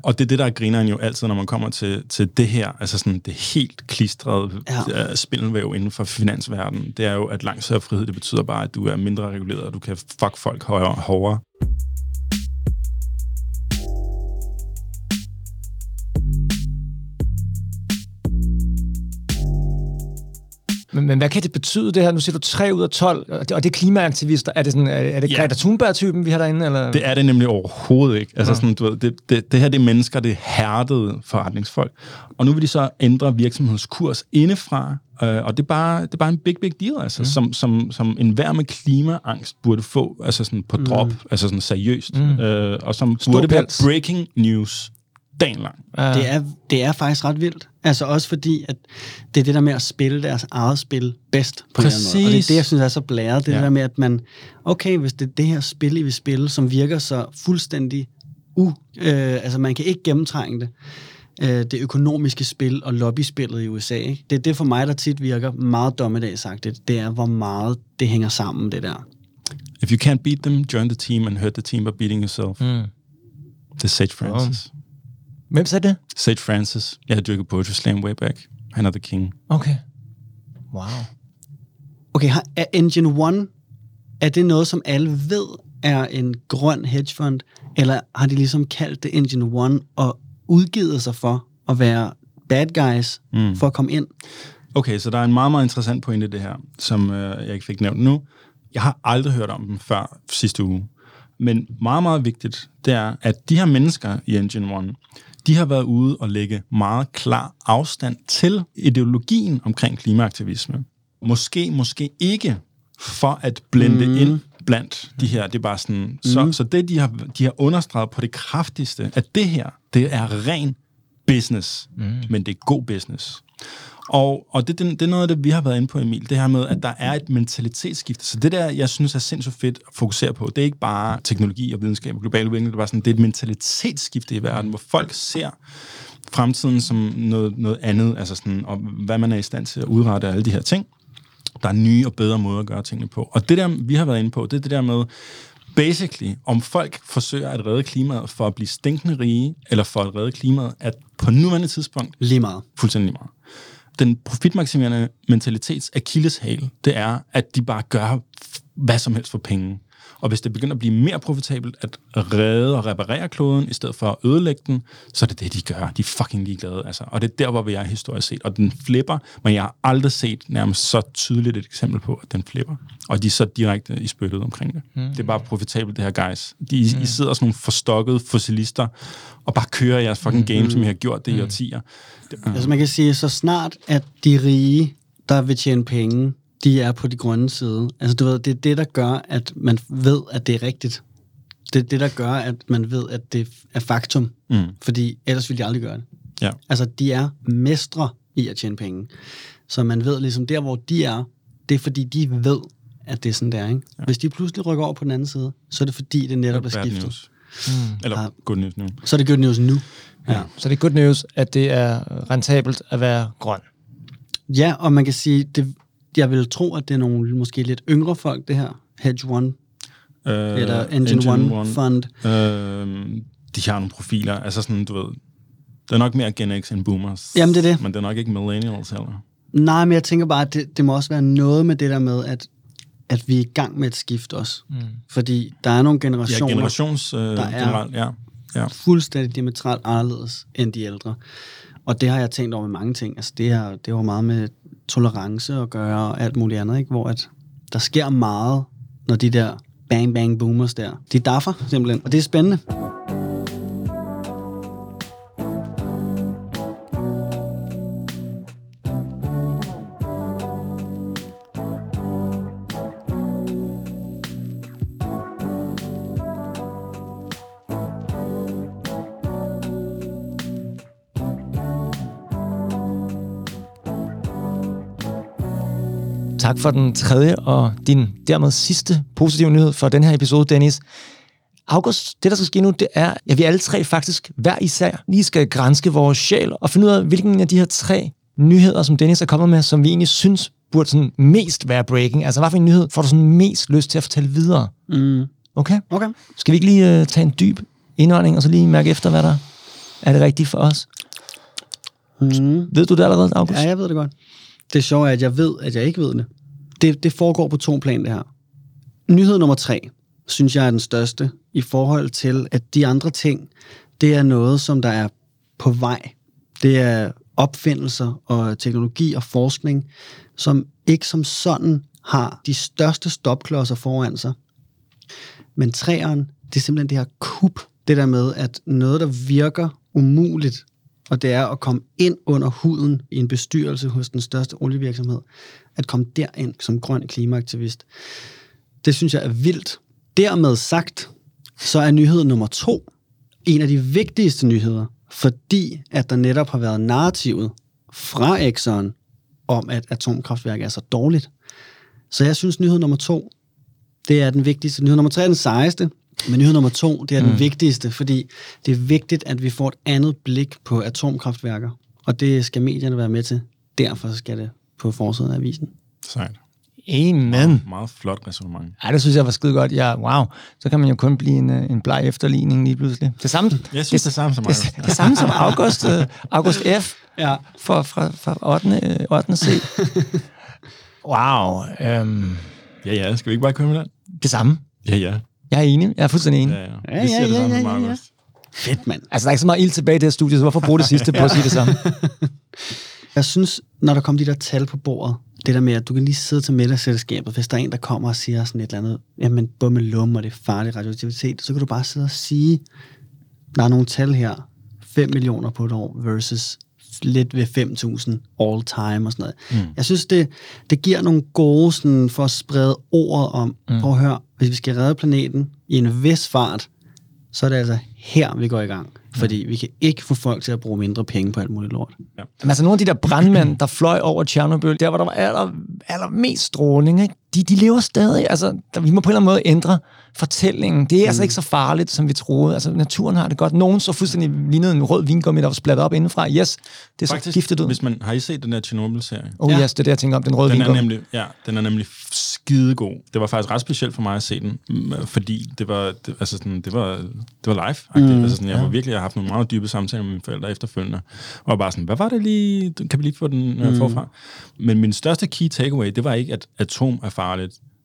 Og det er det, der er grineren jo altid, når man kommer til, til det her, altså sådan det helt klistrede Ja. ja. spindelvæv inden for finansverdenen. Det er jo, at langt større frihed, det betyder bare, at du er mindre reguleret, og du kan fuck folk højere hårdere. Men, men hvad kan det betyde, det her? Nu siger du 3 ud af 12, og det, og det er klimaaktivister. Er det, sådan, er, det Ja. Greta Thunberg-typen, vi har derinde? Eller? Det er det nemlig overhovedet ikke. Altså sådan, du ved, det, det, det her det er mennesker, det er hærdede forretningsfolk. Og nu vil de så ændre virksomhedskurs indefra, øh, og det er, bare, det er bare en big, big deal, altså, mm. som, som, som enhver med klimaangst burde få altså sådan på drop, mm. altså sådan seriøst, mm. øh, og som burde være pels. breaking news dagen lang. Det er, det er faktisk ret vildt. Altså også fordi, at det er det der med at spille deres eget spil bedst på en eller anden måde. Og det er Præcis. det, jeg synes er så blæret. Det er Ja. det der med, at man, okay, hvis det er det her spil, I vil spille, som virker så fuldstændig u... Øh, altså man kan ikke gennemtrænge det. Øh, det økonomiske spil og lobbyspillet i USA. Ikke? Det er det for mig, der tit virker meget dommedagsagtigt. Det er, hvor meget det hænger sammen, det der. If you can't beat them, join the team and hurt the team by beating yourself. Mm. Det er Sage Francis. Hvem sagde det? Sage Francis. Jeg har dyrket Poetry Slam way back. Han er the king. Okay. Wow. Okay, har, er Engine One, er det noget, som alle ved er en grøn hedgefond, eller har de ligesom kaldt det Engine One og udgivet sig for at være bad guys mm. for at komme ind? Okay, så der er en meget, meget interessant pointe i det her, som øh, jeg ikke fik nævnt nu. Jeg har aldrig hørt om dem før sidste uge. Men meget, meget vigtigt, det er, at de her mennesker i Engine One, de har været ude og lægge meget klar afstand til ideologien omkring klimaaktivisme. Måske, måske ikke for at blende mm. ind blandt de her. Det er bare sådan, så, så det, de har, de har understreget på det kraftigste, at det her, det er ren business, mm. men det er god business. Og, og det, det, det er noget af det, vi har været inde på, Emil, det her med, at der er et mentalitetsskifte. Så det der, jeg synes er sindssygt fedt at fokusere på, det er ikke bare teknologi og videnskab og global udvikling, det er, bare sådan, det er et mentalitetsskifte i verden, hvor folk ser fremtiden som noget, noget andet, altså sådan, og hvad man er i stand til at udrette af alle de her ting. Der er nye og bedre måder at gøre tingene på. Og det der, vi har været inde på, det er det der med, basically, om folk forsøger at redde klimaet for at blive stinkende rige, eller for at redde klimaet, at på nuværende tidspunkt, Lige meget. fuldstændig lige meget. Den profitmaksimerende mentalitets akilleshæl, det er, at de bare gør hvad som helst for penge. Og hvis det begynder at blive mere profitabelt at redde og reparere kloden, i stedet for at ødelægge den, så er det det, de gør. De er fucking ligeglade. Altså. Og det er der, hvor vi er historisk set. Og den flipper, men jeg har aldrig set nærmest så tydeligt et eksempel på, at den flipper. Og de er så direkte i spyttet omkring det. Mm. Det er bare profitabelt, det her, guys. De, mm. I sidder sådan nogle forstokkede fossilister, og bare kører jeres fucking game, som I har gjort det i årtier. Det, Altså man kan sige, så snart at de rige, der vil tjene penge, de er på de grønne side. Altså, du ved, det er det, der gør, at man ved, at det er rigtigt. Det er det, der gør, at man ved, at det er faktum. Mm. Fordi ellers ville de aldrig gøre det. Ja. Altså, de er mestre i at tjene penge. Så man ved ligesom, der hvor de er, det er fordi, de ved, at det er sådan der. Ikke? Ja. Hvis de pludselig rykker over på den anden side, så er det fordi, det netop er skiftet. news. Eller Ja. good news nu. Så er det good news nu. Ja. Så det er good news, at det er rentabelt at være grøn. Ja, og man kan sige, det, jeg vil tro, at det er nogle måske lidt yngre folk, det her. Hedge One, Øh, eller Engine, One, One Fund. Øh, de har nogle profiler, altså sådan, du ved, det er nok mere Gen X end boomers. Jamen, det er det. Men det er nok ikke millennials heller. Nej, men jeg tænker bare, at det, det må også være noget med det der med, at, at vi er i gang med et skift også. Mm. Fordi der er nogle Ja, generationer, generations øh, der er- generelt, ja. ja. fuldstændig diametralt anderledes end de ældre. Og det har jeg tænkt over med mange ting. Altså det, har, det har meget med tolerance at gøre og alt muligt andet, ikke? hvor at der sker meget, når de der bang bang boomers der, de daffer simpelthen. Og det er spændende. Tak for den tredje og din dermed sidste positive nyhed for den her episode, Dennis. August, det der skal ske nu, det er, at vi alle tre faktisk hver især lige skal grænske vores sjæl og finde ud af, hvilken af de her tre nyheder, som Dennis er kommet med, som vi egentlig synes burde sådan mest være breaking. Altså, hvad for en nyhed får du sådan mest lyst til at fortælle videre? Mm. Okay? Okay. Skal vi ikke lige uh, tage en dyb indånding, og så lige mærke efter, hvad der er det rigtige for os? Mm. Ved du det allerede, August? Ja, jeg ved det godt. Det sjove er, at jeg ved, at jeg ikke ved det. Det, det foregår på to plan, det her. Nyhed nummer tre, synes jeg er den største, i forhold til, at de andre ting, det er noget, som der er på vej. Det er opfindelser og teknologi og forskning, som ikke som sådan har de største stopklodser foran sig. Men træeren, det er simpelthen det her kup, det der med, at noget, der virker umuligt, og det er at komme ind under huden i en bestyrelse hos den største olievirksomhed, at komme derind som grøn klimaaktivist. Det synes jeg er vildt. Dermed sagt, så er nyhed nummer to en af de vigtigste nyheder, fordi at der netop har været narrativet fra Exxon om, at atomkraftværk er så dårligt. Så jeg synes, nyhed nummer to, det er den vigtigste. Nyhed nummer tre er den sejeste, men nyhed nummer to, det er den mm. vigtigste, fordi det er vigtigt, at vi får et andet blik på atomkraftværker, og det skal medierne være med til. Derfor skal det på forsiden af avisen. Sejt. Amen. Meget flot resonemang. Ja, det synes jeg var skide godt. Ja, wow. Så kan man jo kun blive en, øh, en bleg efterligning lige pludselig. Det samme, Jeg synes det, det samme som mig. det, det samme som August, øh, August F. Ja. fra, fra, fra 8. øh, 8. C. Wow. Øhm, Ja, ja. Skal vi ikke bare køre med den? det samme. Ja, ja. Jeg er enig. Jeg er fuldstændig enig. ja, ja. Ja, Vi siger ja, det ja, samme ja, ja, ja. Fedt, mand. Altså, der er ikke så meget ild tilbage i det her studie, så hvorfor bruge det sidste på at sige det samme? Jeg synes, når der kommer de der tal på bordet, det der med, at du kan lige sidde til middagsselskabet, hvis der er en, der kommer og siger sådan et eller andet, jamen bummelum, og det er farlig radioaktivitet, så kan du bare sidde og sige, der er nogle tal her, 5 millioner på et år versus lidt ved 5.000 all time og sådan noget. Mm. Jeg synes, det, det giver nogle gode sådan, for at sprede ordet om, mm. prøv at høre, hvis vi skal redde planeten i en vis fart, så er det altså her, vi går i gang. Fordi vi kan ikke få folk til at bruge mindre penge på alt muligt lort. Men altså, nogle af de der brandmænd, der fløj over Tjernobyl, der hvor der var aller, allermest stråling, ikke? De, de lever stadig. Altså, der, vi må på en eller anden måde ændre fortællingen. Det er mm. altså ikke så farligt, som vi troede. Altså, naturen har det godt. Nogen så fuldstændig lignede en rød vingummi, der var splattet op indenfra. Yes, det er så Faktisk, giftet ud. hvis man, har I set den der Chernobyl-serie? Oh Ja. yes, det er det, jeg tænker om, den røde Den er, nemlig, ja, den er nemlig skidegod. Det var faktisk ret specielt for mig at se den, mm, fordi det var, det, altså sådan, det var, det var live. Mm, altså sådan, jeg, var virkelig, jeg har haft nogle meget dybe samtaler med mine forældre efterfølgende. Og bare sådan, hvad var det lige? Kan vi lige få den øh, forfra? Men min største key takeaway, det var ikke, at atom er farligt.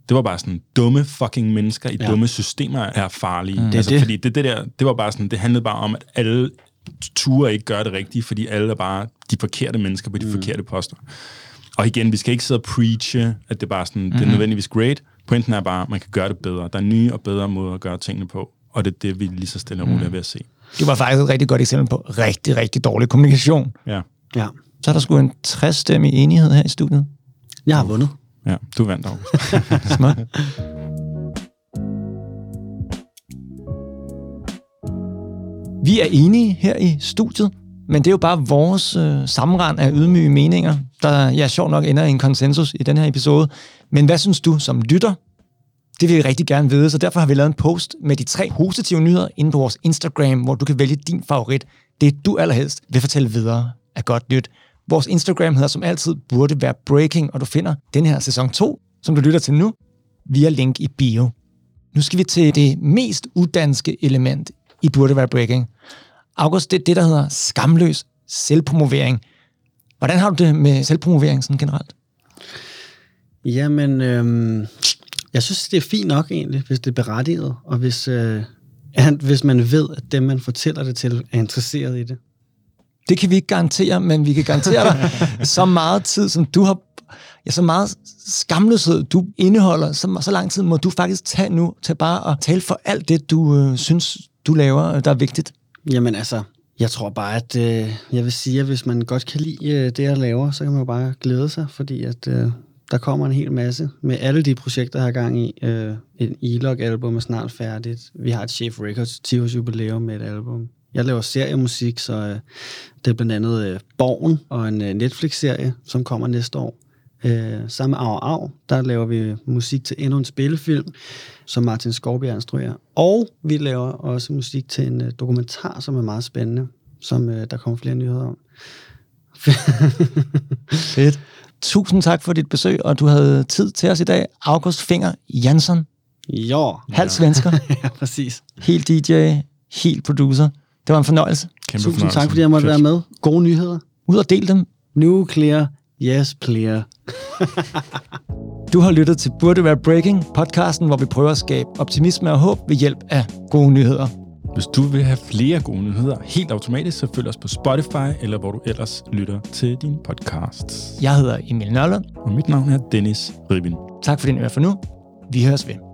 Det var bare sådan, dumme fucking mennesker i Ja. dumme systemer er farlige. Mm. Det Altså, det. Fordi det, det, der, det var bare sådan, det handlede bare om, at alle ture ikke gør det rigtige, fordi alle er bare de forkerte mennesker på de mm. forkerte poster. Og igen, vi skal ikke sidde og preache, at det er bare sådan, mm-hmm. det er nødvendigvis great. Pointen er bare, at man kan gøre det bedre. Der er nye og bedre måder at gøre tingene på, og det er det, vi lige så stille og roligt er ved at se. Det var faktisk et rigtig godt eksempel på rigtig, rigtig dårlig kommunikation. Ja. Ja. Så er der sgu en 60 i enighed her i studiet. Jeg har vundet. Ja, du vandt dog. Vi er enige her i studiet, men det er jo bare vores øh, sammenrend af ydmyge meninger, der ja, sjovt nok ender i en konsensus i den her episode. Men hvad synes du som lytter? Det vil vi rigtig gerne vide, så derfor har vi lavet en post med de tre positive nyheder inde på vores Instagram, hvor du kan vælge din favorit. Det du allerhelst vil fortælle videre er godt nyt. Vores Instagram hedder som altid burde være breaking, og du finder den her sæson 2, som du lytter til nu, via link i bio. Nu skal vi til det mest uddanske element i burde være breaking. August, det er det, der hedder skamløs selvpromovering. Hvordan har du det med selvpromovering sådan generelt? Jamen, øhm, jeg synes, det er fint nok egentlig, hvis det er berettiget, og hvis, øh, at, hvis man ved, at dem, man fortæller det til, er interesseret i det. Det kan vi ikke garantere, men vi kan garantere dig så meget tid, som du har ja, så meget skamløshed, du indeholder, så, så lang tid må du faktisk tage nu til bare at tale for alt det, du øh, synes, du laver, der er vigtigt. Jamen altså, jeg tror bare, at øh, jeg vil sige, at hvis man godt kan lide øh, det, jeg laver, så kan man jo bare glæde sig, fordi at øh, der kommer en hel masse med alle de projekter, jeg har gang i. Øh, en E-Log-album er snart færdigt. Vi har et Chef Records 10 års jubilæum med et album. Jeg laver seriemusik, så øh, det er blandt andet øh, Borgen og en øh, Netflix-serie, som kommer næste år. Øh, sammen med Au Au, der laver vi musik til endnu en spillefilm, som Martin Skovbjerg instruerer. Og vi laver også musik til en øh, dokumentar, som er meget spændende, som øh, der kommer flere nyheder om. Fedt. Tusind tak for dit besøg, og du havde tid til os i dag. August Finger Jansson, Jo. halv svensker, ja, præcis. helt DJ, helt producer. Det var en fornøjelse. Kæmpe Tusind fornøjelse. tak, fordi jeg måtte Fedt. være med. Gode nyheder. Ud og del dem. Nuclear. Yes, clear. Du har lyttet til Burde Være Breaking, podcasten, hvor vi prøver at skabe optimisme og håb ved hjælp af gode nyheder. Hvis du vil have flere gode nyheder helt automatisk, så følg os på Spotify, eller hvor du ellers lytter til din podcast. Jeg hedder Emil Nørlund. Og mit navn er Dennis Ribin. Tak for din øre for nu. Vi høres ved.